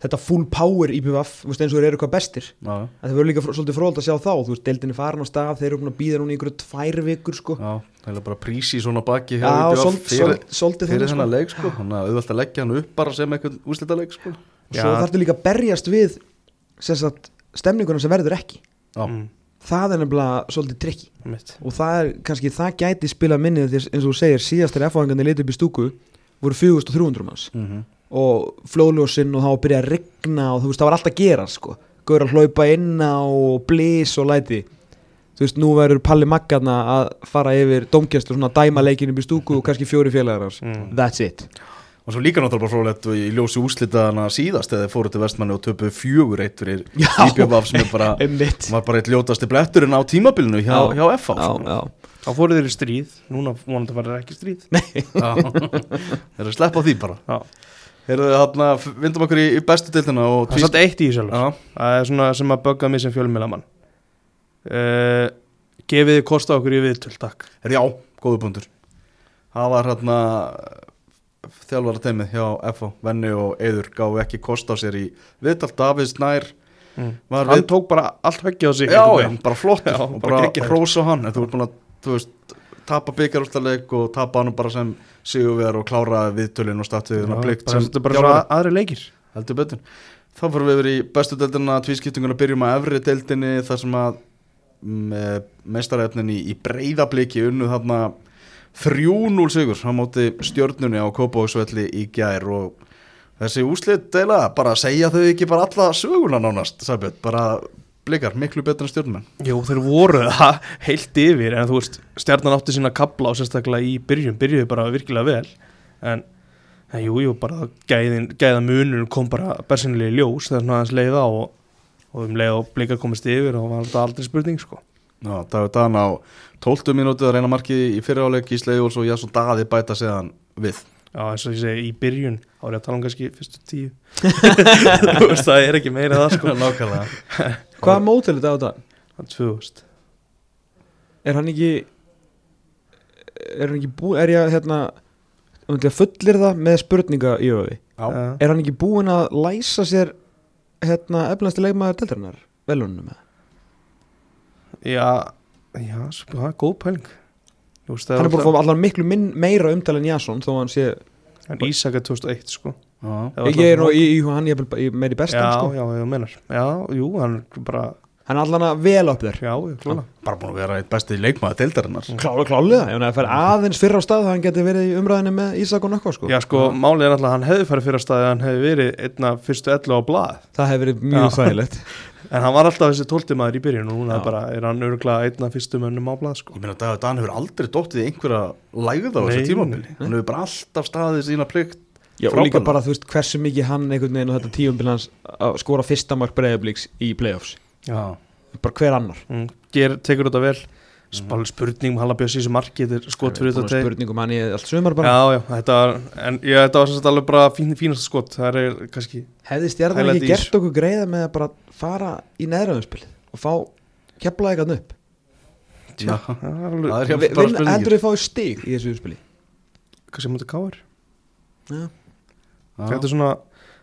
þetta full power í BVF þú veist, eins og þeir eru eitthvað bestir. Já, en það verður líka svolítið fróld að sjá þá þú veist, deildin er farin á stað, þeir eru búin að býða núna í einhverju tvær vikur sko. Já, það er bara prísi svona baki hjá Já, svolítið fyrir þannig, þennan leik sko. Þannig að auðvelt að leggja hann upp bara sem eitthvað úslita leik sko. Og svo þarf líka að berjast við sem sagt, stemninguna sem verður ekki. Já. mm. Það er nefnilega svolítið trikki Mitt. og það er kannski, það gæti spilað minnið eins og þú segir, síðastir F-áhengarnir litið upp í stúku voru 4300 manns mm -hmm. og flóðljósinn og þá að byrja að rigna og þú veist, það var alltaf að gera sko. Gaur að hlaupa inn á og blís og læti þú veist, nú verður Palli Maggarna að fara yfir domgjast og svona dæma leikinn upp í stúku og kannski fjóri félagar Mm. that's it og svo líka náttúrulega bara frólætt í ljósi úslitaðana síðast eða þeir fóru til vestmanni og töpu fjögur eitt fyrir. IBF sem er bara var bara eitt ljótasti bletturinn á tímabilinu hjá, Já. hjá FH já, sko. já. Þá fóru þeir í stríð, núna vonandi var þeir ekki stríð Já. þeir eru að sleppa á því bara Já. Heyrðu, þarna, vindum okkur í, í bestu deildina og Það er satt eitt í Já, Það er svona sem að bögga mig sem fjölmiðlamann uh, Gefið þið kosta okkur í viðtöl, takk já, góðu punktur Það var hérna þjálfara teimið hjá FH Venni og Eður gáðu ekki kost á sér í viðtal. Davids Nær mm. Hann við, tók bara allt höggið á sig Já, já, bara flottur Já, og bara bara á hann. Þú ert búin að, þú veist tapa byggarústaleik og tapa hann bara sem sigurvegar og klára viðtölin og statuðin og blikt sem er bara aðri leikir. Heldur betur. Þá fyrir við yfir í bestu deildina tvískiptinguna byrjum að efri deildinni þar sem að meistarefnin í, í breyðabliki unnu þarna 3-0 sigur á móti stjörnunni á Kópavóksvelli í gær og þessi úslit deila bara segja þau ekki bara alla söguna nánast Sæbjörn, bara blikar miklu betur en stjörnumenn. Jú, þeir voru það heilt yfir en þú veist, stjarnan átti sína kabla og sérstaklega í byrjun, byrjuði bara virkilega vel en, en jú, bara gæðin, gæða munur kom bara bersinlega í ljós þegar hann aðeins leiða og, og um leið og blikar komist yfir og var þetta aldrei spurning sko Já, Dagur Dan á 12 minútið að reyna markið í fyriráleik í Sleigjóls og Jasson Daði bæta segðan við. Já, eins og ég segi, í byrjun þá er ég að tala um kannski fyrstu tíu. Þú veist, það er ekki meira það sko. Nákvæmlega. Hvaða mótel er þetta á þetta? það er 2000 Er hann ekki er hann ekki búin er ég hérna um til að fullir það með spurninga í öfi Já, er hann ekki búin að læsa sér hérna efnasti leikmaður deltarinnar velunum með Já, já, sko, það er góð pæling. Hann er búin að fá allar miklu minn, meira umtal en Jason þó að hann sé En Ísak er 2001 sko. Var ég er nú í, í hann ég er meir í bestan Já, sko. já, já, menar Já, jú, hann er bara hann er allan að vel upp þér. Já, klála bara búin að vera eitt besti leikmaður deildarinnar. Klála, klálega, ef hann að fara aðeins fyrr á stað hann geti verið í umræðinu með Ísak og Nökkva sko. Já, sko, málið er alltaf að hann hefði farið fyrir að staði hann hefði verið einna fyrstu ellu á blað. Það hefur verið mjög þægilegt En hann var alltaf þessi tólti maður í byrjun og núna er bara, er hann örgulega einna fyrstu mönnum á blað, sko. Ég meina Dagur Dan hefur aldrei dóttið einhverja lægð á þessu tímabili. hann hefur bara alltaf staðið sína plikt Já, og líka bara þú veist hversu mikið hann einhvern veginn og þetta tíumbil hans að skora fyrsta mark breyðablíks í playoffs. Já, bara hver annar. Mm, ger, Tekur þetta vel Spál spurning um Hallabjörns í þessu marki Þetta er skot fyrir þetta teg spurningum hann í allt sumar bara. Já, já, þetta var En ég, þetta var sem sagt alveg bara fín, fínasta skot. Það er kannski hefði stjarnan ekki gert okkur greiða með að bara fara í neðraðumspil og fá kepla eitthvað upp já. Það er alveg það er heldur við fáið stig í þessu umspili? Kannski mútið káir Já. Þetta er svona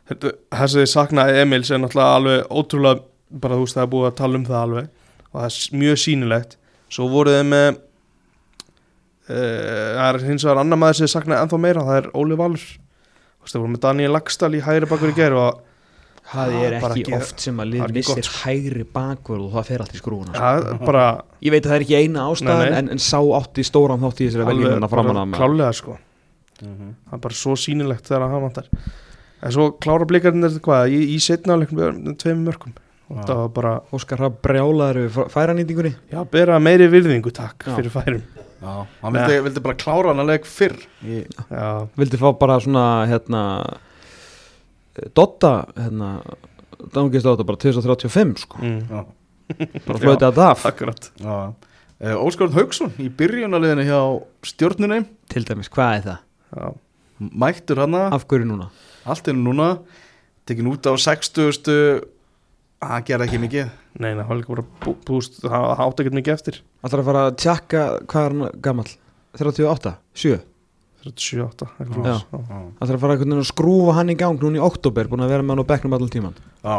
þetta, Þessi saknaði Emils er náttúrulega alveg ótrúlega Bara þú veist það er búið að tala um það alveg. Og það er mjög sýnilegt Svo voruð þið með uh, Það er hins vegar annar maður sem saknaði ennþá meira Það er Óli Valur það voru með Daniel Lagstall í hægri bakur í ger Og það er Ah, bara ekki ekki- oft sem að lið er missir sko. hægri bakvörð og það fer allt í skrúuna sko. það er bara ég veit að það er ekki eina ástæðan Nei, nei. En, en sá átti stóran þátt í þessari veljumina framan að klálega sko Mhm. það er bara svo sýnilegt þegar hann vantar en svo klára blikarinn er þetta hvað í, í setna leikum tveim mörgum og Já. það var bara, Óskar Rapp brjálaður við færanýtingunni. Já, bera meiri virðingu takk Já. fyrir færum. Já, hann vildi, vildi bara klára hann að leik fyrr. Í, já, vildi fá bara svona hérna eh, Dotta hérna dangist á þetta bara 2035 sko. Mm, já, bara flöyti að það af. akkurat. Já. Uh, Óskar Haugsson í byrjunarliðinu hjá stjórnunum til dæmis, hvað er það? já, mættur hana. Af hverju núna? allt er núna. Tekin út á 60 hann gerði ekki mikið. Nei, það var líka bara bú, búst það það átti ekkert mikið eftir. Það að fara að tjekka hvað er hann gammal 38, 7 38, eitthvað Já. svoleiðis, já. Það að fara að skrúfa hann í gang núna í oktober búin að vera með hann á bekknum allan tíman já,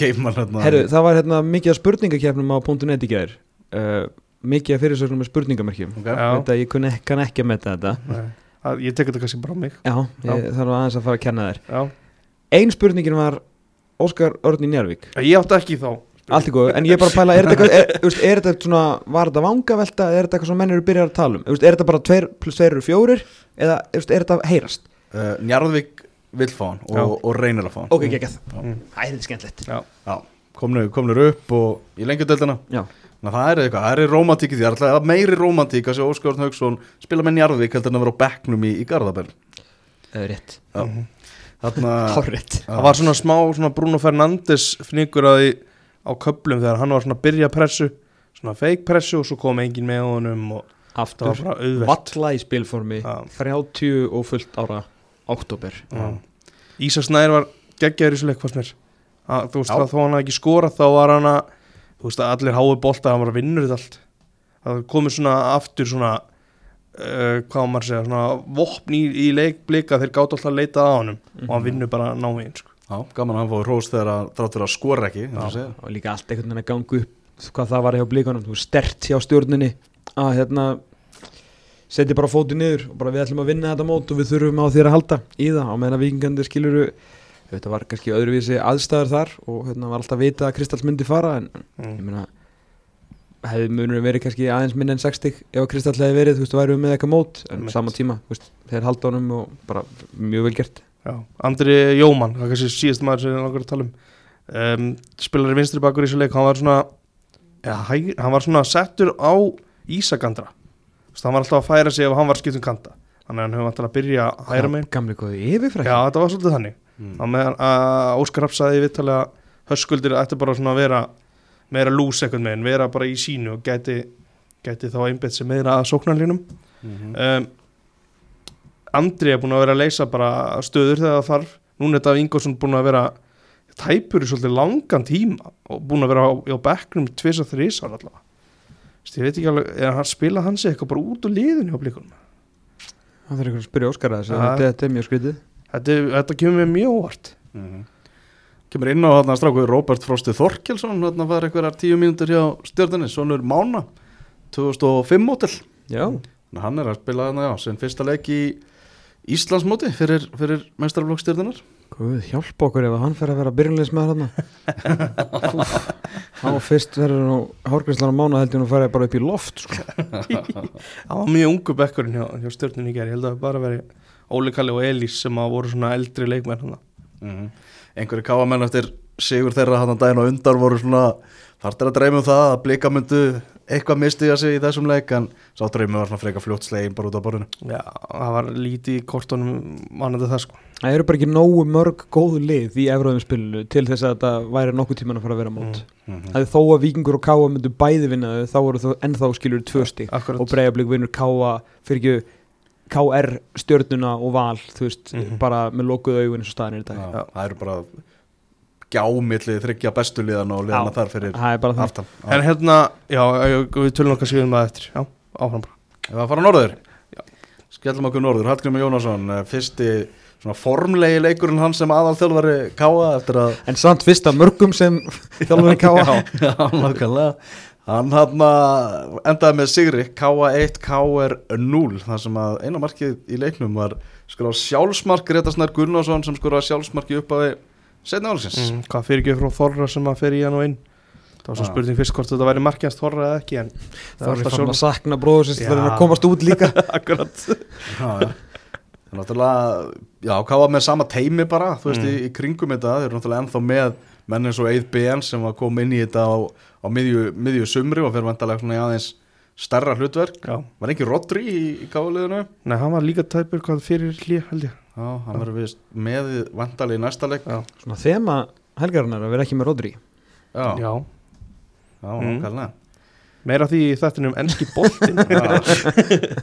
geimar hérna. Herru, það var hérna mikið af spurningakefnum á .net í gæðir uh, mikið af fyrirsögnum með spurningamerkjum. Ok. Já. Þetta, ég kunni, kann ekki að metta þetta. Nei, það- ég tek þetta kannski bara á mig. Já, ég þarf aðeins að fara að kenna þér. Já, Ein spurningin var Óskar Örn í Njárvík ég átti ekki þá. Allt í góðu, en ég er bara að pæla Er þetta, eitthvað- er, er, þetta svona, var þetta vangavelta Er þetta eitthvað sem menn eru byrjar að tala um? Er, er þetta bara 2 plus 2 eru 4 Eða er, er þetta heyrast? Uh, Njarðvík vill fá hann og, og reynir að fá hann. Ok, geggjað Mm. Það er þetta skemmtilegt. Já, já, komnur, komnur upp og í lengjudeldina Já, Ná, það er eitthvað, það er romantík í því það er meiri romantík að sjá Óskar Haugsson spila með Njarðvík heldur en að vera á bekknum í, í Garðabell það er rétt. Já. Það var svona smá svona Bruno Fernandes fningur að því á köplum þegar hann var svona að byrja pressu svona fake pressu og svo kom engin með honum og það var Aftur bara auðvelt Valla í spilformi Já. 30 og fullt ára Oktober Já. Ísak Snær var geggjaður í þessu leik fannst mér að, þú veist Já. það þó hann hafði ekki skorað þá var hann að þú veist að allir hái bolta hann var að vinnur þetta allt það komið svona aftur svona uh, hvað maður að segja svona vopn í, í leik blika þeir gátt alltaf að leita að honum og hann vinnur bara náinn sko. já, gaman að hann fóði rós þegar að þráttur að skora ekki og og líka allt einhvern veginn að ganga upp hvað það var hjá blíkanum, stert hjá stjórninni að hérna setja bara fótið niður og bara við ætlum að vinna þetta mót og við þurfum á þér að halda í það á meðan að vikingandir skiluru þetta var kannski öðruvísi aðstæður þar og hérna var alltaf að vita að Kristall myndi fara en ég mm. meina hefði munur verið kannski aðeins minn en 60 ef að Kristall hefði verið, þú veist, væri við með eitthvað mót en Einmitt. sama tíma, þú veist, þeir halda honum og bara mjög vel gert. Já, Andri Jóman, það er kannski síðast maður sem ég langar að tala um, um spilari vinstri bakur í þessu leik, hann var svona ja, hæg, hann var svona settur á Ísagandra Þess, hann var alltaf að færa sig ef hann var skipt um kanta þannig að hann hefur alltaf að byrja að hæra megin gamli góði yfirfræk Já, þetta var svolítið þannig. Mm. Meira lús ekkert megin, vera bara í sínu og gæti, gæti þá einbett sem meira að sóknarlínum Mhm. um, Andri er búin að vera að leysa bara stöður þegar það þarf núna er þetta Ingolson búin að vera tæpur í svolítið langan tíma og búin að vera á, á bekknum tvisa þrísar allavega ég veit ekki alveg, er hann spila hans eitthvað bara út úr liðinu á blíkunum það þarf eitthvað að spyrja Óskar að þessu, Ja. þetta, er mjög skrítið þetta, þetta kemur mér mjög óvart Mhm. Kemur inn á þarna stráku Robert Frosti Þorkelsson þarna var einhverjar tíu mínútur hjá stjórninni Sónur Mána 2005 mótil að hann er að spila þarna já, sem fyrsta leik í Íslandsmóti fyrir, fyrir meistarflokksstjórnunar Guð, hjálpa okkur ef hann fer að vera byrjunleismæður hann Há fyrst verður nú hárgrænslan á mánu heldur hún farið bara upp í loft sko. Það var mjög ungu bekkurinn hjá, hjá stjórnun í gerð Ég held að það bara veri Óli Kalli og Elís sem að voru svona eldri leikmenn hana. Mm einhverju káamenn eftir sigur þeirra hann að daginn og undar voru svona þartir að dreyma um það að blika myndu eitthvað mistiða sig í þessum leik en sá dreymi var svona freka fljótt slegin bara út á borðinu. Já, það var lítið í kortunum mannandi það sko. Það eru bara ekki nógu mörg góðu lið í efraðum spilinu til þess að þetta væri nokkuð tíman að fara að vera mót. Mm. mm Það er þó að Víkingur og Káa myndu bæði vinna þau, þá voru þau ennþá skilur tvö stík og Breiðablík vinnur Káa fyrir ekki KR stjörnuna og val þú veist, Mhm. bara með lokuð augun eins og staðin er í dag. Já, það eru bara gjámillið þryggja bestu liðan og liðana Já. þar fyrir er aftan. En hérna, já, við tölum okkar síðan maður eftir. Já, áfram bara. Ef að fara norður? Skellum okkur norður, Hallgrimur Jónasson eh, fyrsti svona formlegi leikurinn hann sem aðal þjálfari Káa eftir að En samt fyrst af mörgum sem þjálfurinn Káa Já, nákvæmlega Hann hann endaði með sigri K1 KR 0 þar sem að eina markið í leiknum var skora sjálfsmark Greta Snær Gunnarsson sem skora sjálfsmarki upp að setna álsins mm, Hvað fyrir ekki frá Þorra sem að fer í hann og inn Það var svo Já. spurning fyrst hvort þetta væri markjast Þorra eða ekki En Það er alltaf fann að sakna Já. þegar hann að komast út líka Akkurat Já, já Það er náttúrulega, já, Káa með sama teimi bara, þú veist, Mm. í, í kringum þetta, þeir eru náttúrulega ennþá með menn eins og Eið BN sem var kom inn í þetta á, á miðju, miðju sumri og fyrir vandalega svona í aðeins stærra hlutverk. Já, Var ekki Rodri í, í Káaliðinu? nei, hann var líka tæpur hvað fyrir hlýja held ég Já, hann verður vist með vandalega í næsta leik. Já, Svona þema helgarinnar að vera ekki með Rodri Já, já, já. Mm. Meira því í þettinum enski boltin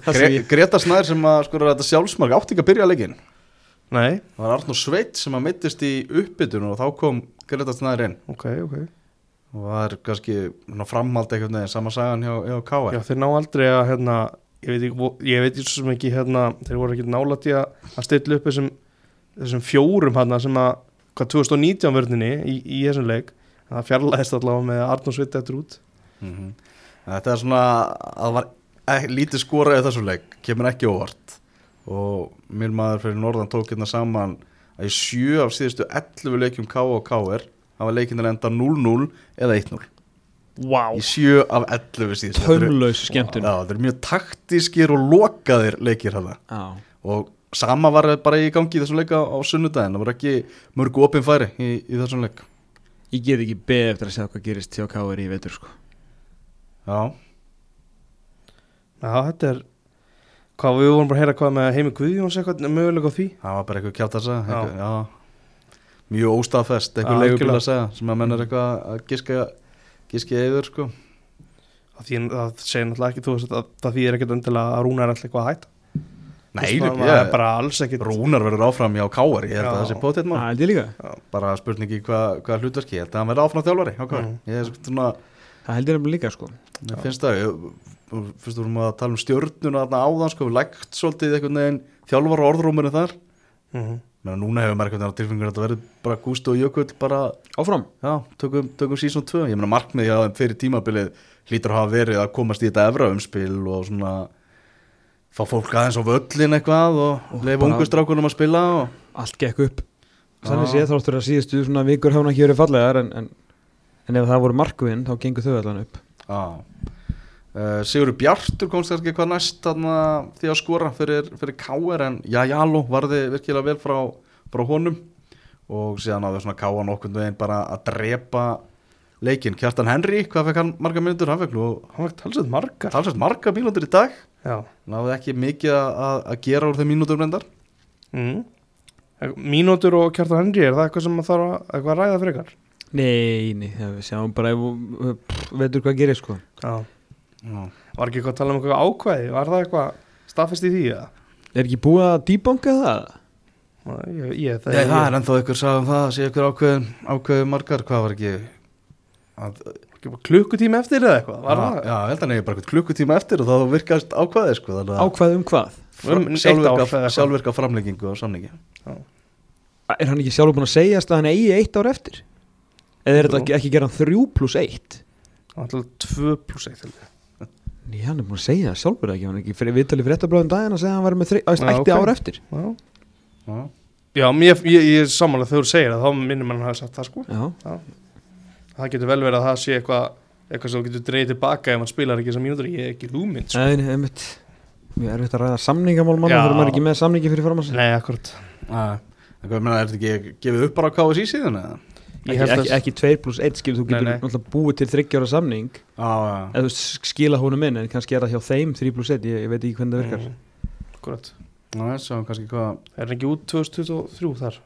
Gre Greta Snær sem að skora þetta sjálfsmark átti ekki að byrja leikinn. Nei, Það var Arnur Sveit sem að mittist í uppbytun og þá kom Greta Snær inn. ok, ok. Og það er kannski framhald einhvern veginn, sama sagan hjá, hjá Káa. Já, þeir ná aldrei að hérna Ég veit ekki, ég veit ekki svo ekki hérna Þeir voru ekki nálægt í að, stilla upp þessum, þessum fjórum hérna sem að hvað 2019 vörninni í, í þessum leik. Það fjarlæðist allavega með Arnór Svitt eftir út. Mm Þetta er svona að það var ek, lítið skorað í þessu leik, kemur ekki óvart og mér maður fyrir norðan tók hérna saman að í sjö af síðustu 11 leikjum K og KR hafa leikinir enda 0-0 eða 1-0 Wow í sjö af 11 síðustu. Þetta eru- Tömlaus skemmtun. Já, þetta er mjög taktískir og lokaðir leikir hana Já. Og sama var bara í gangi í þessum leika á sunnudaginn, það var ekki mörg opin færi í, í þessum leik. Ég get ekki beð eftir að sjá hvað gerist hjá Káar í veitur sko. Já, Já, þetta er hvað við vorum bara að heyra hvað með Heimi Guðjóns eitthvað mögulega á því það var bara eitthvað kjátt að segja Já. eitthvað, já. mjög óstafest eitthvað algjörlega. að segja sem að menn er eitthvað að giska giska yfir sko að því það segir náttúrulega ekki þú veist að það þýðir ekkert endilega að Rúnar er alltaf eitthvað að hætta Nei, veist, ég, það er bara alls ekkert Rúnar verður áfram hjá Káar ég held að það sé bótið Það maður held ég líka bara spurningi hvað hva hlutverki ég held að hann verður áfram þjálfari Mm. ég er svona, Það held ég líka sko finnst það ég, fyrst vorum að tala um stjörnuna þarna áðan sko, við lægt svolítið einhvern veginn þjálfar og orðrúmurinn þar. Mhm. Menna, núna hefur maður á tilfengur að þetta verður bara Gústi og Jökull bara Áfram? Já, tökum, tökum sísón 2 Ég meina markmiði að þeim fyrir tímabilið hlýtur að hafa verið að komast í þetta efra umspil og svona fá fólk aðeins á völlin eitthvað og, Og leifa bara- ungu strákunum að spila og, Allt gekk upp. Þannig séð þáttur að síðustu svona vikur hafa nú ekki verið fallegar en, en, en ef það voru markvinn þá gengur þau allan upp. Já uh, Sigur Bjartur komst kannski hvað næst þarna því að skora fyrir, fyrir Káer en Jajalo varði virkilega vel frá, frá honum. Og síðan náðu svona Káa nokkurnu veginn bara að drepa leikinn. Kjartan Henry, hvað fekk hann marga mínútur? Hann fekk nú hann talsett margar talsvægt marga mínútur í dag. Já. Náðu ekki mikið að, að gera úr þeim mínútur reyndar. Mm. mínútur og kjartan Henry er það eitthvað sem maður þarf að, eitthvað að ræða frekar? Nei, nei, það við sjáum bara ef, pff, veitur hvað gerir sko. Já Já. var ekki eitthvað að tala um eitthvað ákvæði var það eitthvað staðfest í því eða Er ekki búið að debunka það? Nei, ég, ég, Nei, það er ennþá ykkur sagði um það að sé ykkur ákveðin, ákveðin margar, hvað var ekki að, klukkutíma eftir eða eitthvað var já, það já, ég held að nefnir bara eitthvað klukkutíma eftir og það virkast ákveðið sko þannig að Ákvæð um hvað? Um sjálfvirka framleggingu og samningi Er hann ekki sjálfur búin að segjast að hann eigi eitt ár eftir? Eða er þetta ekki, ekki hann þrjú pluss eitt? alltaf 2 pluss 1 held ég. Nei, hann er búin að segja það sjálfur ekki Hann er ekki fyrir viðtalið fyrir ettablaðum daginn að segja að hann var með þri, æst, Já, ætti ok. ár eftir já Já. Já, mér, ég, ég er samanlega þegar þú segir það, þá minnum mann að hafa sagt það sko. Já, Það getur vel verið að það sé eitthvað eitthvað sem þú getur dreigð tilbaka ef hann spilar ekki þessar mínútur, ég er ekki lúmynd sko. nei, nei, einmitt Mjög erfitt að ræða samningamál manna Já. þegar maður er ekki með samningi fyrir sig Nei, akkurat hvað meina, er þetta ekki gefið upp bara á KSI síðan eða? Ekki, ekki, að ekki 2 pluss 1 skil, þú getur nei. náttúrulega búið til 30 ára samning. Þú veist, skila honum inn en kannski er það hjá þeim 3 pluss 1, ég, ég veit ekki hvernig það virkar. Mm, kannski hvað Er ekki út 2023 þar?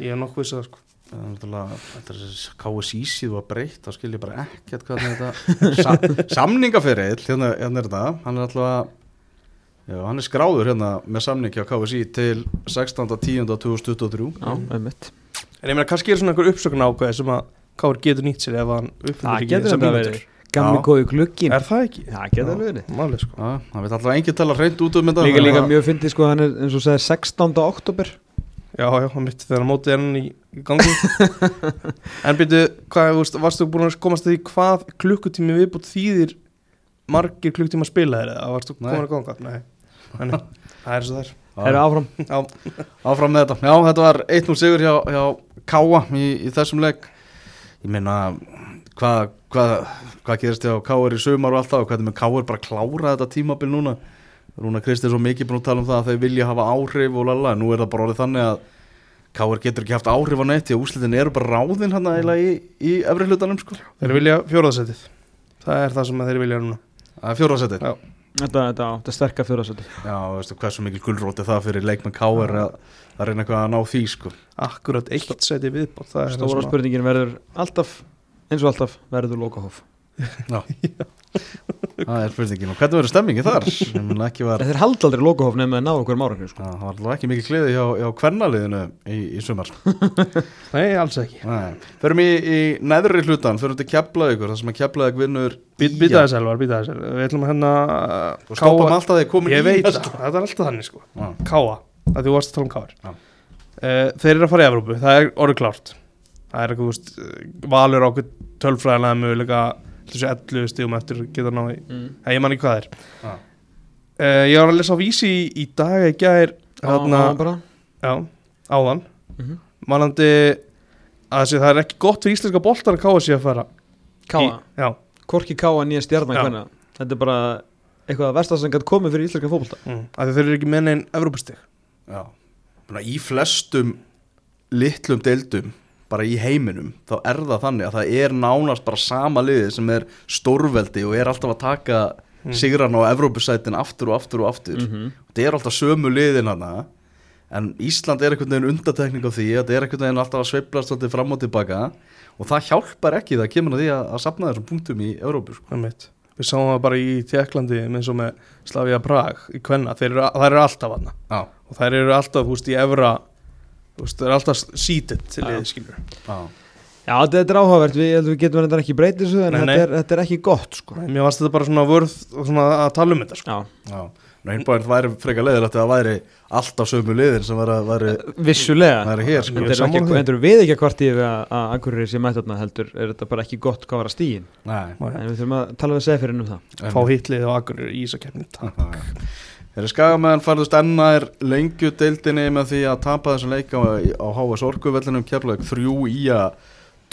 Ég er nokkuð vissað sko. Það er náttúrulega, þetta er þessi KSI síðu að breytt, þá skil ég bara ekkert hvað þetta Sa Samningaferill, hérna, hérna er þetta, hann er alltaf Já, hann er skráður hérna með samningi á KSI til 16.10.2023 Já, einmitt En ég meina, kannski er svona einhver uppsökun ákveð sem að Káur getur nýtt sér ef hann Það uppfyllir ekki getur þessar mínútur. Já. góði glukkin Er það ekki? Það getur alveg verið Málið sko Já, það veit alltaf enginn tala hreint út um þetta Líka líka mjög fyndið sko, hann er eins og segir 16. oktober Já, já, hann mitt þegar hann mótið er hann í, gangi En byrju, hvað, þú veist, varstu búin að komast að því hvað klukkutími viðbútt þýðir margir klukkutíma spilaðir eða varstu komin að ganga? Nei, það er svo þær Það eru áfram. Já, Áfram með þetta, já þetta var 1-0 sigur hjá, hjá Káa í, í þessum leik. Ég meina hvað hva, hva gerist hjá Káar í sumar og allt það og hvernig með Káar bara klára þetta tímabil núna? Rúna Kristi er svo mikið búin að tala um það að þeir vilja hafa áhrif og lala nú er það bara orðið þannig að Káar getur ekki haft áhrif á neitt því að úslitin eru bara ráðin hann eiginlega í, í efri hlutanum sko. Þeir vilja fjóraðsetið Það er það sem þeir vilja núna. Það er fjóraðsettir Já. Þetta, þetta, þetta sterkar fjóðarsætti Já, veistu hversu mikil gullróti það fyrir leikmenn Káar að, að reyna eitthvað að ná því sko. Akkurat eitt er það Stóra spurningin verður alltaf eins og alltaf verður lokahóf Já Það er spurningin og hvernig verður stemmingi þar? Var Þeir haldi aldrei lokahóf nefnum að ná okkur árangur sko. Já, það var alveg ekki mikið gleði hjá, hjá kvennaliðinu í, í sumar Nei, alls ekki Nei. Förum í, í neðri hlutan, förum til Keflavíkur þar sem að Keflavík vinnur Býta þess elvar, býta þess elvar Við ætlum hérna og stoppum alltaf þegar komin í það, þessu. þetta er alltaf þannig sko Já. Káa, að þú varst að tala um Káar Já. uh, Þeir eru að fara í Evrópu, það er orðið klárt Það er eitthvað, þú eh, valur okkur tölfræðilega möguleika þessu 11 stígum eftir geta ná í mm. Ég man ekki hvað er Já. uh, Ég var að lesa á vísi í, í dag bara Já, áðan Mhm. Manandi að þessi, það er ekki gott fyrir íslenska boltar að káa sér að fara Káa, Korki Káa nýja stjarnan Þetta er bara eitthvað að versta sem gæti komið fyrir íslenska fótbolta mm. að þeir eru ekki með neinn Evrópustig Já. Búna, í flestum litlum deildum bara í heiminum, þá er það þannig að það er nánast bara sama liðið sem er stórveldi og er alltaf að taka Mm. sigran á Evrópusætin aftur og aftur og aftur -hmm. þetta er alltaf sömu liðin hana en Ísland er einhvern veginn undatekning á því þetta er einhvern veginn alltaf að sveiflast alltaf fram og tilbaka og það hjálpar ekki það kemur að því að, að sapna þessum punktum í Evrópu sko. Við sáum það bara í Tjekklandi eins og með Slavia Prag í Kvenna, þeir eru, alltaf aðna Já, og þær eru alltaf, veist, í Evra veist, þær eru alltaf seated til Já. liðið, skilur já, Já, þetta er áhugavert, við, ég held að við getum verið ekki breytið þessu en Nei, þetta, nei. Er, þetta er ekki gott sko. Mér varst þetta bara svona vörð svona að tala um þetta, sko. Já, já. Nú einbæðin væri frekar leiðilegt að það væri alltaf sömu liðin sem væri, væri, vissulega. væri hér sko. Þetta er sammála ekki, því. endur við ekki að kvarti yfir að, að Akureyri sé mætt þarna heldur. Er þetta bara ekki gott hvað var að stígin? Nei, en við þurfum að tala við segfirinn um það. Fá hitlið og akkur í Ísakefni Þeir eru skagamæðan farðust ennaðir lengju deildinni með því að tapa þessum leik á, HS Orkuvellinum keflaug 3 í að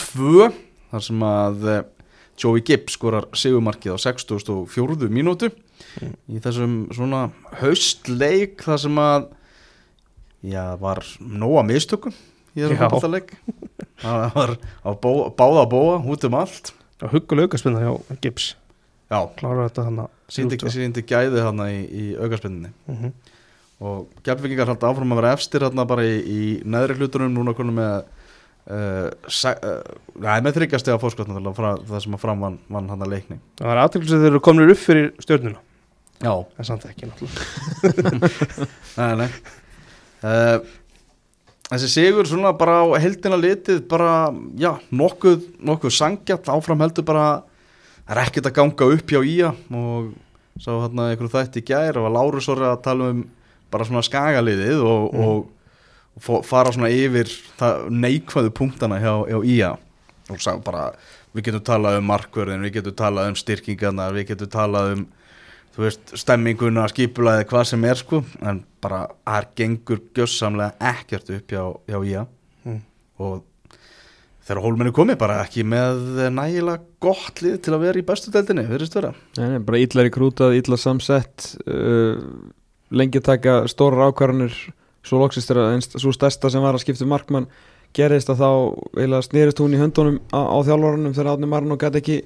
2 þar sem að eh, Joey Gibbs skorar sigumarkið á 64. mínútu. Í þessum svona haustleik þar sem að já, var nóga mistökum í þessum fótballtaleik það var á bó, báða bóa út um allt. Og huggulega aukaspinna hjá Gibbs Klára þetta hann síndi, síndi gæði þarna í, í augaspinninni mm -hmm. og Gjafvíkingar haldi áfram að vera efstir hérna bara í, í neðri hlutunum. Núna konum með uh, uh, með þryggjastega fórskotna það sem að fram vann, vann hann að leikni Það var aðtöklis að þeir eru komnir upp fyrir stjórnuna já, En samt ekki, náttúrulega. Nei, nei. Uh, þessi sigur svona bara á heldina litið bara, já, nokkuð nokkuð sangjart, áfram heldur bara er ekkert að ganga upp hjá ía og sá hérna einhverju þætti í gær og var Lárus orðið að tala um bara svona skagaliðið og, Mm. og, og fara svona yfir neikvæðu punktana hjá, hjá ía og sá bara við getum talað um markverðin, við getum talað um styrkingarnar, við getum talað um þú veist, stemminguna, skipulaði, hvað sem er sko, en bara það gengur gjössamlega ekkert upp hjá, hjá IA Mm. og þegar hólmenni komið bara ekki með nægilega gott lið til að vera í bestu deildinni, verðist vera Nei, nei, bara illa rekrútað, illa samsett uh, lengi að taka stórar ákvarðanir svo loksist er að svo stærsta sem var að skipta um markmann gerist að þá snerist hún í höndunum á, á þjálfarunum þegar Átni Marno gæti ekki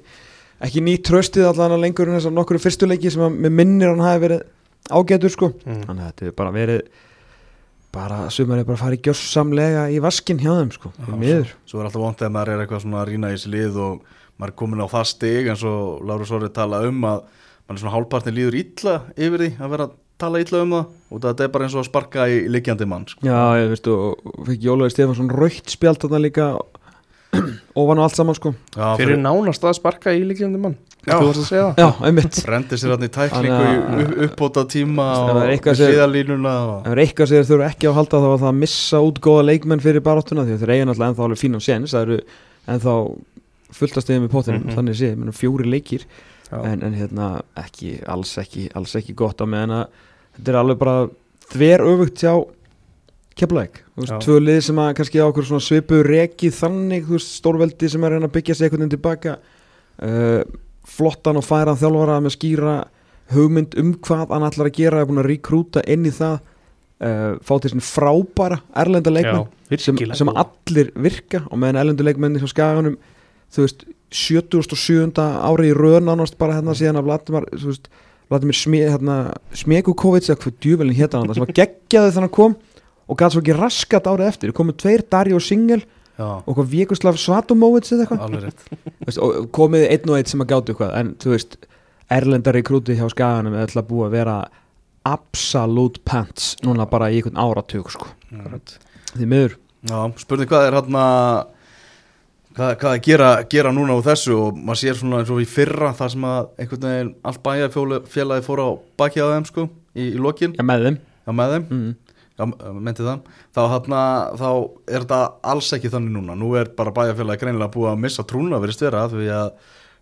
ekki nýtt tröstið allan að lengur en þessar nokkru fyrstuleiki sem að með minnir hann hafi verið ágætur sko Mm. þannig að þetta hefur bara verið bara sumar er bara að fara í gjörsamlega í vaskin hjá þeim sko, Já, miður. Svo er alltaf vont þegar maður er eitthvað svona að rýna í þessi lið og maður er komin á það stig eins og Láru Sórið tala um að mann er svona hálfpartin líður illa yfir því að vera að tala illa um það og þetta er bara eins og að sparka í liggjandi mann sko. Já, ég veistu, og fekk Jólaði Stefansson raukt spjald þarna líka ofan á allt saman sko. Já, Fyrir nánast að sparka í líkjandi mann Já. Þú varst að segja það? Já, einmitt. Rendi sér hann í tæklingu Þannig í að- upp- uppbóta tíma og hliðalínuna það er eitthvað sem þeir þurfa ekki á að halda þá var það að missa út góða leikmenn fyrir baráttuna því að þeir eiga náttúrulega ennþá alveg fínan séns það eru ennþá fullta stegum í pottinum Mhm. þannig sé, menn fjóri leikir. En, en hérna ekki, alls ekki alls ekki gott á meðan að þetta er alveg bara þver öfugt hjá keflaðik, þú veist, tvö lið sem að kannski á okkur svona svipu reki þannig, þú veist, stórveldi sem er að reyna að byggja sig einhvern veginn tilbaka. Uh, flottan og færan þjálfara með skýra hugmynd um hvað hann ætlar að gera, er búin að rekrúta inn í það uh, fá til svona frábæra erlenda leikmenn sem, sem allir virka og meðan erlendu leikmenni hjá skaganum þú veist, 77. ári í röð nánast bara hérna síðan að Vladimir, þú veist, Vladimir Smie, hérna, Smekukovic eða hvað djúvelin hétta hann sem var geggjaði þannig að kom og gæti svo ekki raskat árið eftir komið tveir Dario Singel og hvað Vjekoslav Svatomovic eða eitthvað? Komið einn og einn sem að gátu eitthvað en þú veist, erlendari krúti hjá skaganum er alltaf búið að vera absolute pants núna bara í einhvern áratug sko. Því miður. Já, spurning hvað er hann hvað, hvað að gera, gera núna úr þessu? Og maður sér svona eins og í fyrra þar sem að einhvern veginn allt bæjarfélagi fór á baki á þeim sko í, í lokin, Já, með þeim. Já með þeim. Mm. Já, menti það, þá, hana, þá er þetta alls ekki þannig núna. Nú er bara bæjarfélagi greinilega búið að missa trúna verið stvera því að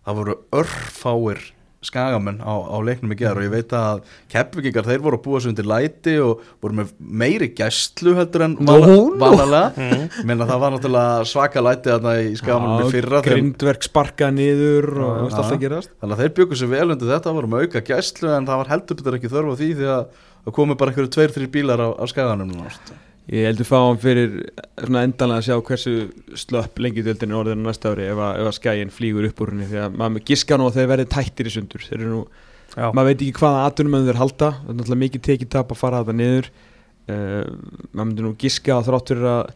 það voru örfáir skagamenn á, á leiknum í gerð og ég veit að keppvikingar þeir voru að búa sig undir læti og voru með meiri gæstlu heldur en vanalega. Menna það var náttúrulega svaka læti þarna í skagamunum í fyrra þegar, grindverk sparkað niður og alltaf að gerast. Þannig að þeir byggu sér vel undir þetta voru með auka gæstlu en það var heldur betur ekki þörf á því því að það komu bara einhverju tveir, þrjir bílar á, á skaganum núna sko. ég heldur fáum fyrir svona endanlega að sjá hversu slöpp lengi döldin er orðinu næsta ári ef að, ef að skæin flýgur upp úr henni því að maður giska nú að þeir verði tættir í sundur þeir eru nú Já. maður veit ekki hvaða atunum þeir halda það er náttúrulega mikið tekið tap að fara þetta niður uh, maður myndi nú giska að þrátt fyrir að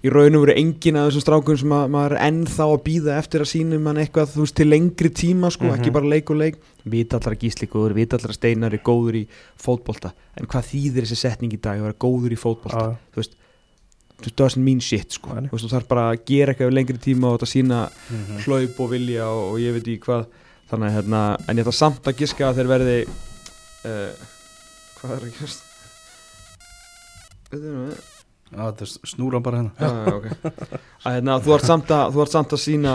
í raunum veru engin af þessum strákum sem að, maður er ennþá að býða eftir að sínum mann eitthvað veist til lengri tíma sko, Mhm. ekki bara leik og leik. Vita allar að gísli góður, vita allar að steinar er góður í fótbolta, en hvað þýðir þessi setning í dag að vera góður í fótbolta? Já. þú veist, þú doesn't mean shit sko, þú veist, þú þarf bara að gera eitthvað lengri tíma og þetta sína Mhm. hlaup og vilja og, og ég veit ekki hvað. Þannig að hérna, en ég ætla samt að giska að þeir verði uh, hvað er að er snúra bara hérna Já, já, ok að hérna, þú ert samt að þú ert samt að sína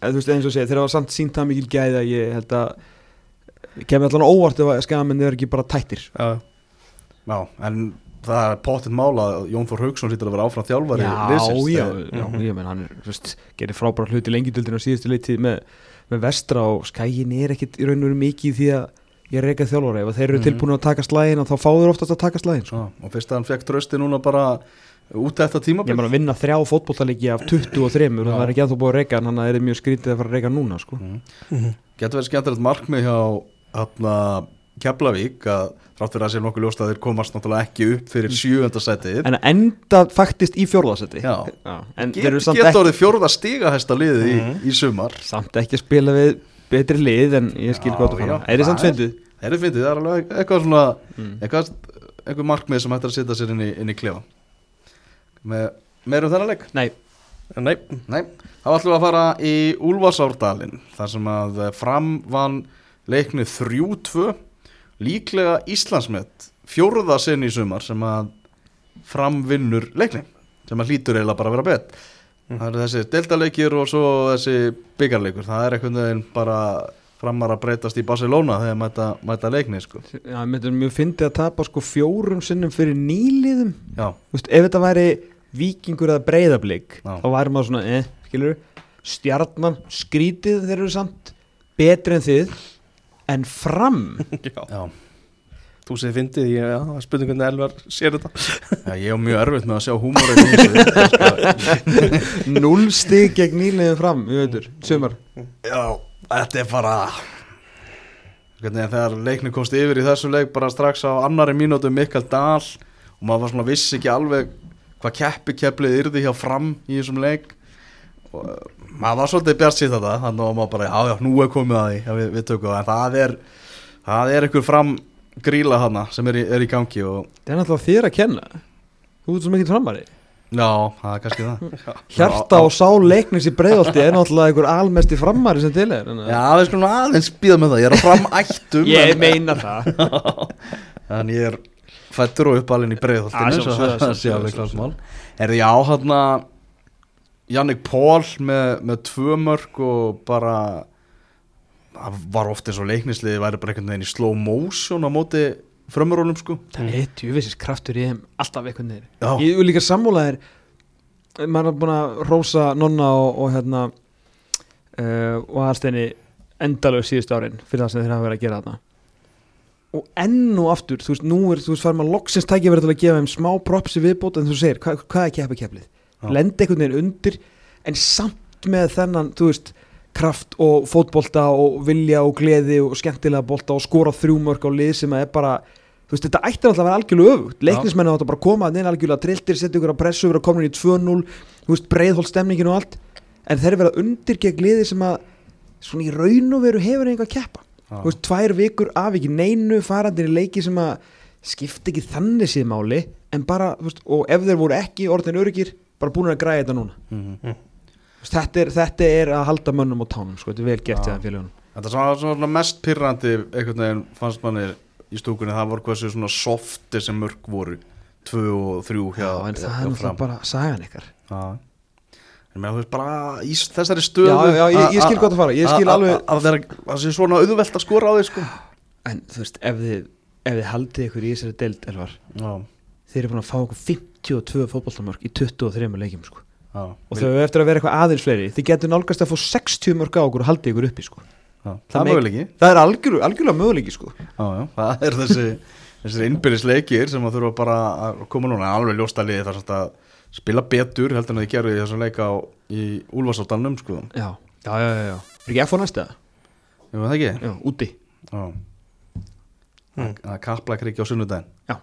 eða, veist eins og segja, þeir hafa samt sínt það mikil gæði að ég held að kemur allan óvart ef að skamenni er ekki bara tættir Já, Já, en það er pottitt mála að Jón Þór Haugsson sýttur að vera áfram þjálfari já, liðsins. já, Þeir- já, Mhm. ég menn hann er, veist, gerir frábæra hluti lengjudöldin á síðustu leiti með, með vestra og skæin er ekkit í raun og veru mikið því að ég er reyka þjálfari ef þeir eru Mhm. tilbúin að taka slægin þá fá þeir oftast að taka slægin sko. Já, og fyrst að hann fekk trösti núna bara út eftir ég tímabil menn að vinna þrjá fótbollaleiki af 23 og Já. það er ekki að þú búið að reyka en hann er mjög skrítið að fara að reyka núna sko. Mhm. Getur verið skemmtilegt markmið hjá hana, Keflavík að þrátt fyrir að sé nokkuð ljóst að þeir komast náttúrulega ekki upp fyrir sjöönda setið en að enda faktist í fjórðasetti Já. en Get, þeir eru samt Geta ekki, orðið fjórða stigahæsta liðið í, Mhm. í sumar samt ekki að spila við betri lið en ég skil gott að fara er þið samt það er- Það er fyndið, það er alveg eitthvað svona Mm. eitthvað, eitthvað markmið sem hættir að setja sér inn í, inn í klefa. Með meirum þennan leik? Nei, Nei, Nei, þá ætlum við að fara í Úlfarsárdalinn þar sem að eh, fram vann leiknið 3-2 líklega Íslandsmet fjórða sinn í sumar sem að fram vinnur leikni sem að hlýtur eiginlega bara að vera bett Mm. það eru þessi deltaleikir og svo þessi byggarleikur það er veginn bara framar að breytast í Barcelona þegar mæta, mæta leikni sko. Já, mér finnst mjög fyndið að tapa sko fjórum sinnum fyrir nýliðum. Já, Þú veist, ef þetta væri vikingur eða breyðablík þá væri maður svona, eh, skilur stjarnan, skrítið þeir eru samt betri en þið en fram? Já. já, Þú segir fyndið, ég, já, það er spurning hvernig Elvar sér þetta. Já ég er mjög erfitt með að sjá húmórið í þessu. Sko. null stig gegn nýliðum fram, við veitur, sumar. Já, þetta er bara Hvernig þegar leikni komst yfir í þessu leik bara strax á annari mínútu Mikael Dahl og maður var svona vissi ekki alveg hvað keppi kepplið yrði hjá fram í þessum leik. Og uh, maður var svolítið bjart sér þetta þannig að maður bara, já já, nú er komið að því já, við, við tökum það, en það er það er einhver fram gríla þarna sem er í, er í gangi og það er náttúrulega þér að kenna. Þú ert svo mikið framari já, það er kannski það. Hjarta og sál leiknis í breyðolti er náttúrulega einhver almesti framari sem til er að- Já, við skulum aðeins býða með það, ég er að fram ættum ég meina það. En ég er fættur og uppalinn í að það sé alveg klart mál Er því á hann Jannik Pól með, með tvö mörg og bara það var oft eins og leiknisliði væri bara einhvern veginn í slow motion á móti frömmurónum sko. Það er tjúvisins kraftur í þeim alltaf eitthvað niður ég vil líka sammála þér maður er búin að rósa nonna og, og hérna uh, og aðstæðinni endalög síðustu árin fyrir það sem þeir hafa verið að gera þarna. Og enn og aftur þú veist, nú er, þú veist, fær maður loksins tækja verið til að gefa þeim smá propsi viðbót en þú segir, hva, hvað er? Já. Lendi einhvern veginn undir en samt með þennan, þú veist kraft og fótbolta og vilja og gleði og skemmtilega bolta og skora þrjúmörk á lið sem er bara þú veist, þetta ættir alltaf að vera algjörlega öfugt. Leiknismenn átt að bara koma að neina algjörlega trilltir setja ykkur að pressu, vera komin í 2-0 þú veist, breiðholt stemningin og allt. En þeir eru verið undir gegn liði sem að svona í raun og veru hefur einhver að keppa. Já. þú veist, tvær vikur af ekki neinu farandir í leiki sem að skipta ekki þannig síð máli en bara, þú veist, og ef þeir voru ekki orðin öryggir, bara búin að græða þetta núna. Mhm. Þú veist, þetta, er, þetta er að halda mönnum á tánum sko, þetta er vel gert í það félagunum Þetta er svona, mest pyrrandi einhvern veginn fannst manni í stúkunni það voru hversu svona softi sem mörg voru. Tvö og þrjú hjá, Já, en það er náttúrulega bara sagan ykkar. Já. Í þessari stöðu Já, já, ég- ég skil gott að fara, ég skil alveg- Að vera, að sé svona auðvelt að skora á því sko. En þú veist, ef þið, ef þið haldið ykkur í þessari deild, Elvar Þeir eru búin að fá okkur 52 fótboltamörk í 23 leikjum sko. Já Og þau eru eftir að vera eitthvað aðeins fleiri Þið getur nálgast að fá 60 mörk á okkur og haldið ykkur uppi sko. Já, Það það er Það er algjör, algjörlega möguleiki sko. Já, já, það er þessi þessir innbyrðis leikir sem að þurfa bara að koma núna alveg ljósta liði þar sem að spila betur heldur en þið gerðu í þessum leika á, í Úlfarsáldalnum sko Já, já, já, já, já. Er ekki F á næsta? Ég veit það ekki Já, úti Já Mm. Það kapla kriki á sunnudaginn Já.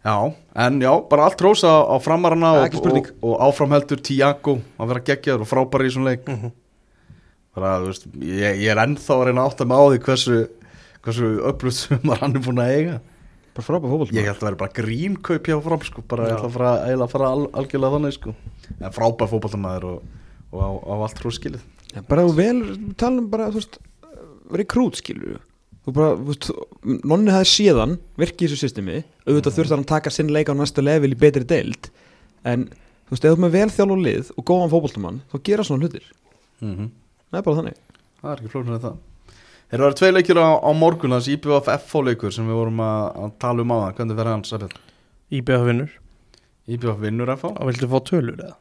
Já, en já, bara allt rósa á framarana Það er og, og, spurning. og áfram heldur Tiago að vera geggjaður og frábæri í þessum leik. Mhm. bara, þú veist, ég, ég er ennþá að reyna að átta mig á því hversu hversu sumar hann er búin að eiga. Bara frábæð fótbolt ég held að vera bara grínkaup hjá fram sko, bara ég ætla að fara, að fara al, algjörlega þannig sko, en frábær fótballtamaður og, og á, á allt hróskilið. Já, bara þú vel, talum bara, þú veist, rekrút skilur þú bara, þú veist, nonni hafði síðan virkið í þessu systemi, auðvitað þurfti hann að taka sinn leik á næsta level í betri deild. En, þú veist, ef þú ert með vel þjálf og lið og góðan fótboltamann, þá gera svona hlutir. Mm -hmm. það er bara þannig. Það er ekki flóknir en það. Þeir eru tvei leikir á, á morgun hans IBF FH leikur sem við vorum að, að tala um á það hvernig verður hans að IBF vinnur. IBF vinnur FH og viltu fá tölur eða?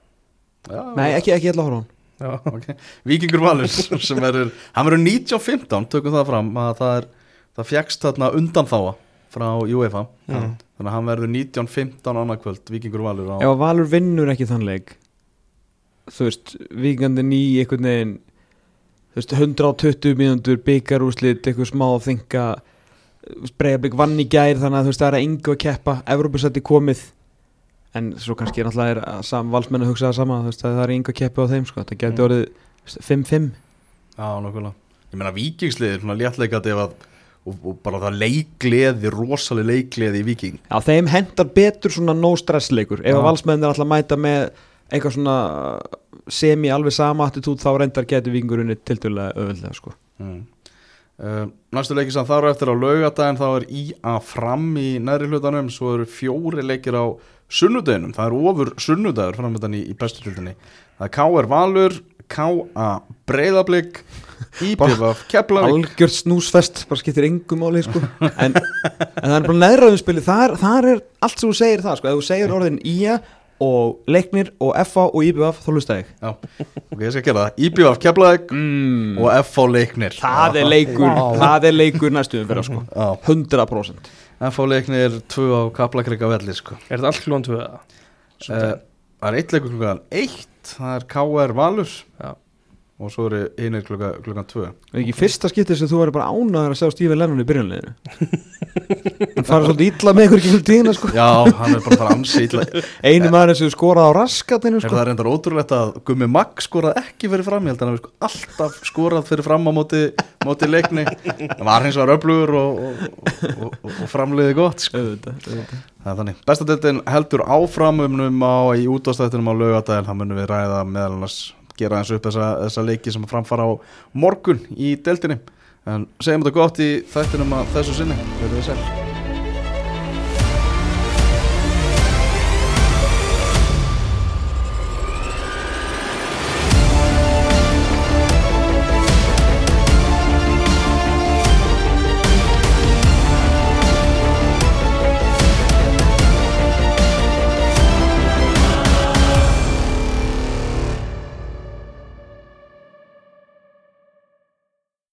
Já, nei, ekki, ekki eitthvað Já, okay. Víkingur Valur sem verður hann verður 1915, tökum það fram að það er, það fjækst þarna undan þáa frá UEFA Mm. þannig að hann verður 1915 annarkvöld Víkingur Valur á að Valur vinnur ekki þann leik þú veist, vikandi ný einhvern veginn þú veist, 120 mínútur byggarúslit, eitthvað smá að þinga bregðarblik vann í gær þannig að þú veist, það er að yngu að keppa Evrópusætti komið en svo kannski náttúrulega er að sam, valsmenn að hugsa það sama veist, að það er yngu að keppa á þeim sko. það geti Mm. orðið þú veist, 5-5 Já, nokkulega Ég meina Víkingsliðir, svona léttleikandi ef að og, og bara það leikleði, rosaleg leikleði í Víking Já, þeim hendar betur svona no stress leikur ef að valsmenn er alltaf að mæta með eitthvað svona semi alveg sama attitút þá reyndar getur vikingurinn til dælulega öðvöldlega sko. mm. uh, Næstu leikir sem þar á eftir á laugadaginn þá er IA fram í næri hlutanum svo eru fjóri leikir á sunnudeginum, það er ofur sunnudagur framöndan í, í bestutildinni það er K.R. Valur, K.A. Breiðablík, Íbjöfaf Keflavík. Algjörð snúsfest bara skiptir yngum áli sko en, en það er bara neðraðum spili, þar, þar er allt sem þú segir það sko, ef þú segir orðin Ía og Leiknir og F.A. og Íbjöfaf þá lusta ég. Já, ok, ég skal gera það Íbjöfaf Keflavík mm. og F.A. Leiknir. Það er leikur, það er leikur næstuðum vera sko, 100% en fá leiknir 2 á Kaplakrika velli sko. Er þetta allt klúan 2? Eh, það er eitt leikur klúan 1 það er KR Valur Já Og svo eru einir klukkan, klukkan tvö Það er ekki fyrsta skiptið sem þú verður bara ánæður að sjá Stífi Lennon í byrjunleginu hann fara svolítið illa með ykkur ekki fyrir tíðina sko. Já, hann er bara að fara ansi illa Er einu maður sem skoraði á raskatinu sko. það reyndar ótrúlegt að Gummi Magg skorað ekki fyrir fram Ég held að hann hafi sko alltaf skorað fyrir fram á móti, móti leikni Það var hins vegar öflugur og, og, og, og, framliði gott sko. Það er þannig. Besta deildin heldur áfram um á í útváðstættinum á laugadagil, það munum við ræða meðal annars gera eins upp þessa, þessa leiki sem framfara á morgun í deildinni. En segjum þetta gott í þættinum að þessu sinni. Verður við sæl.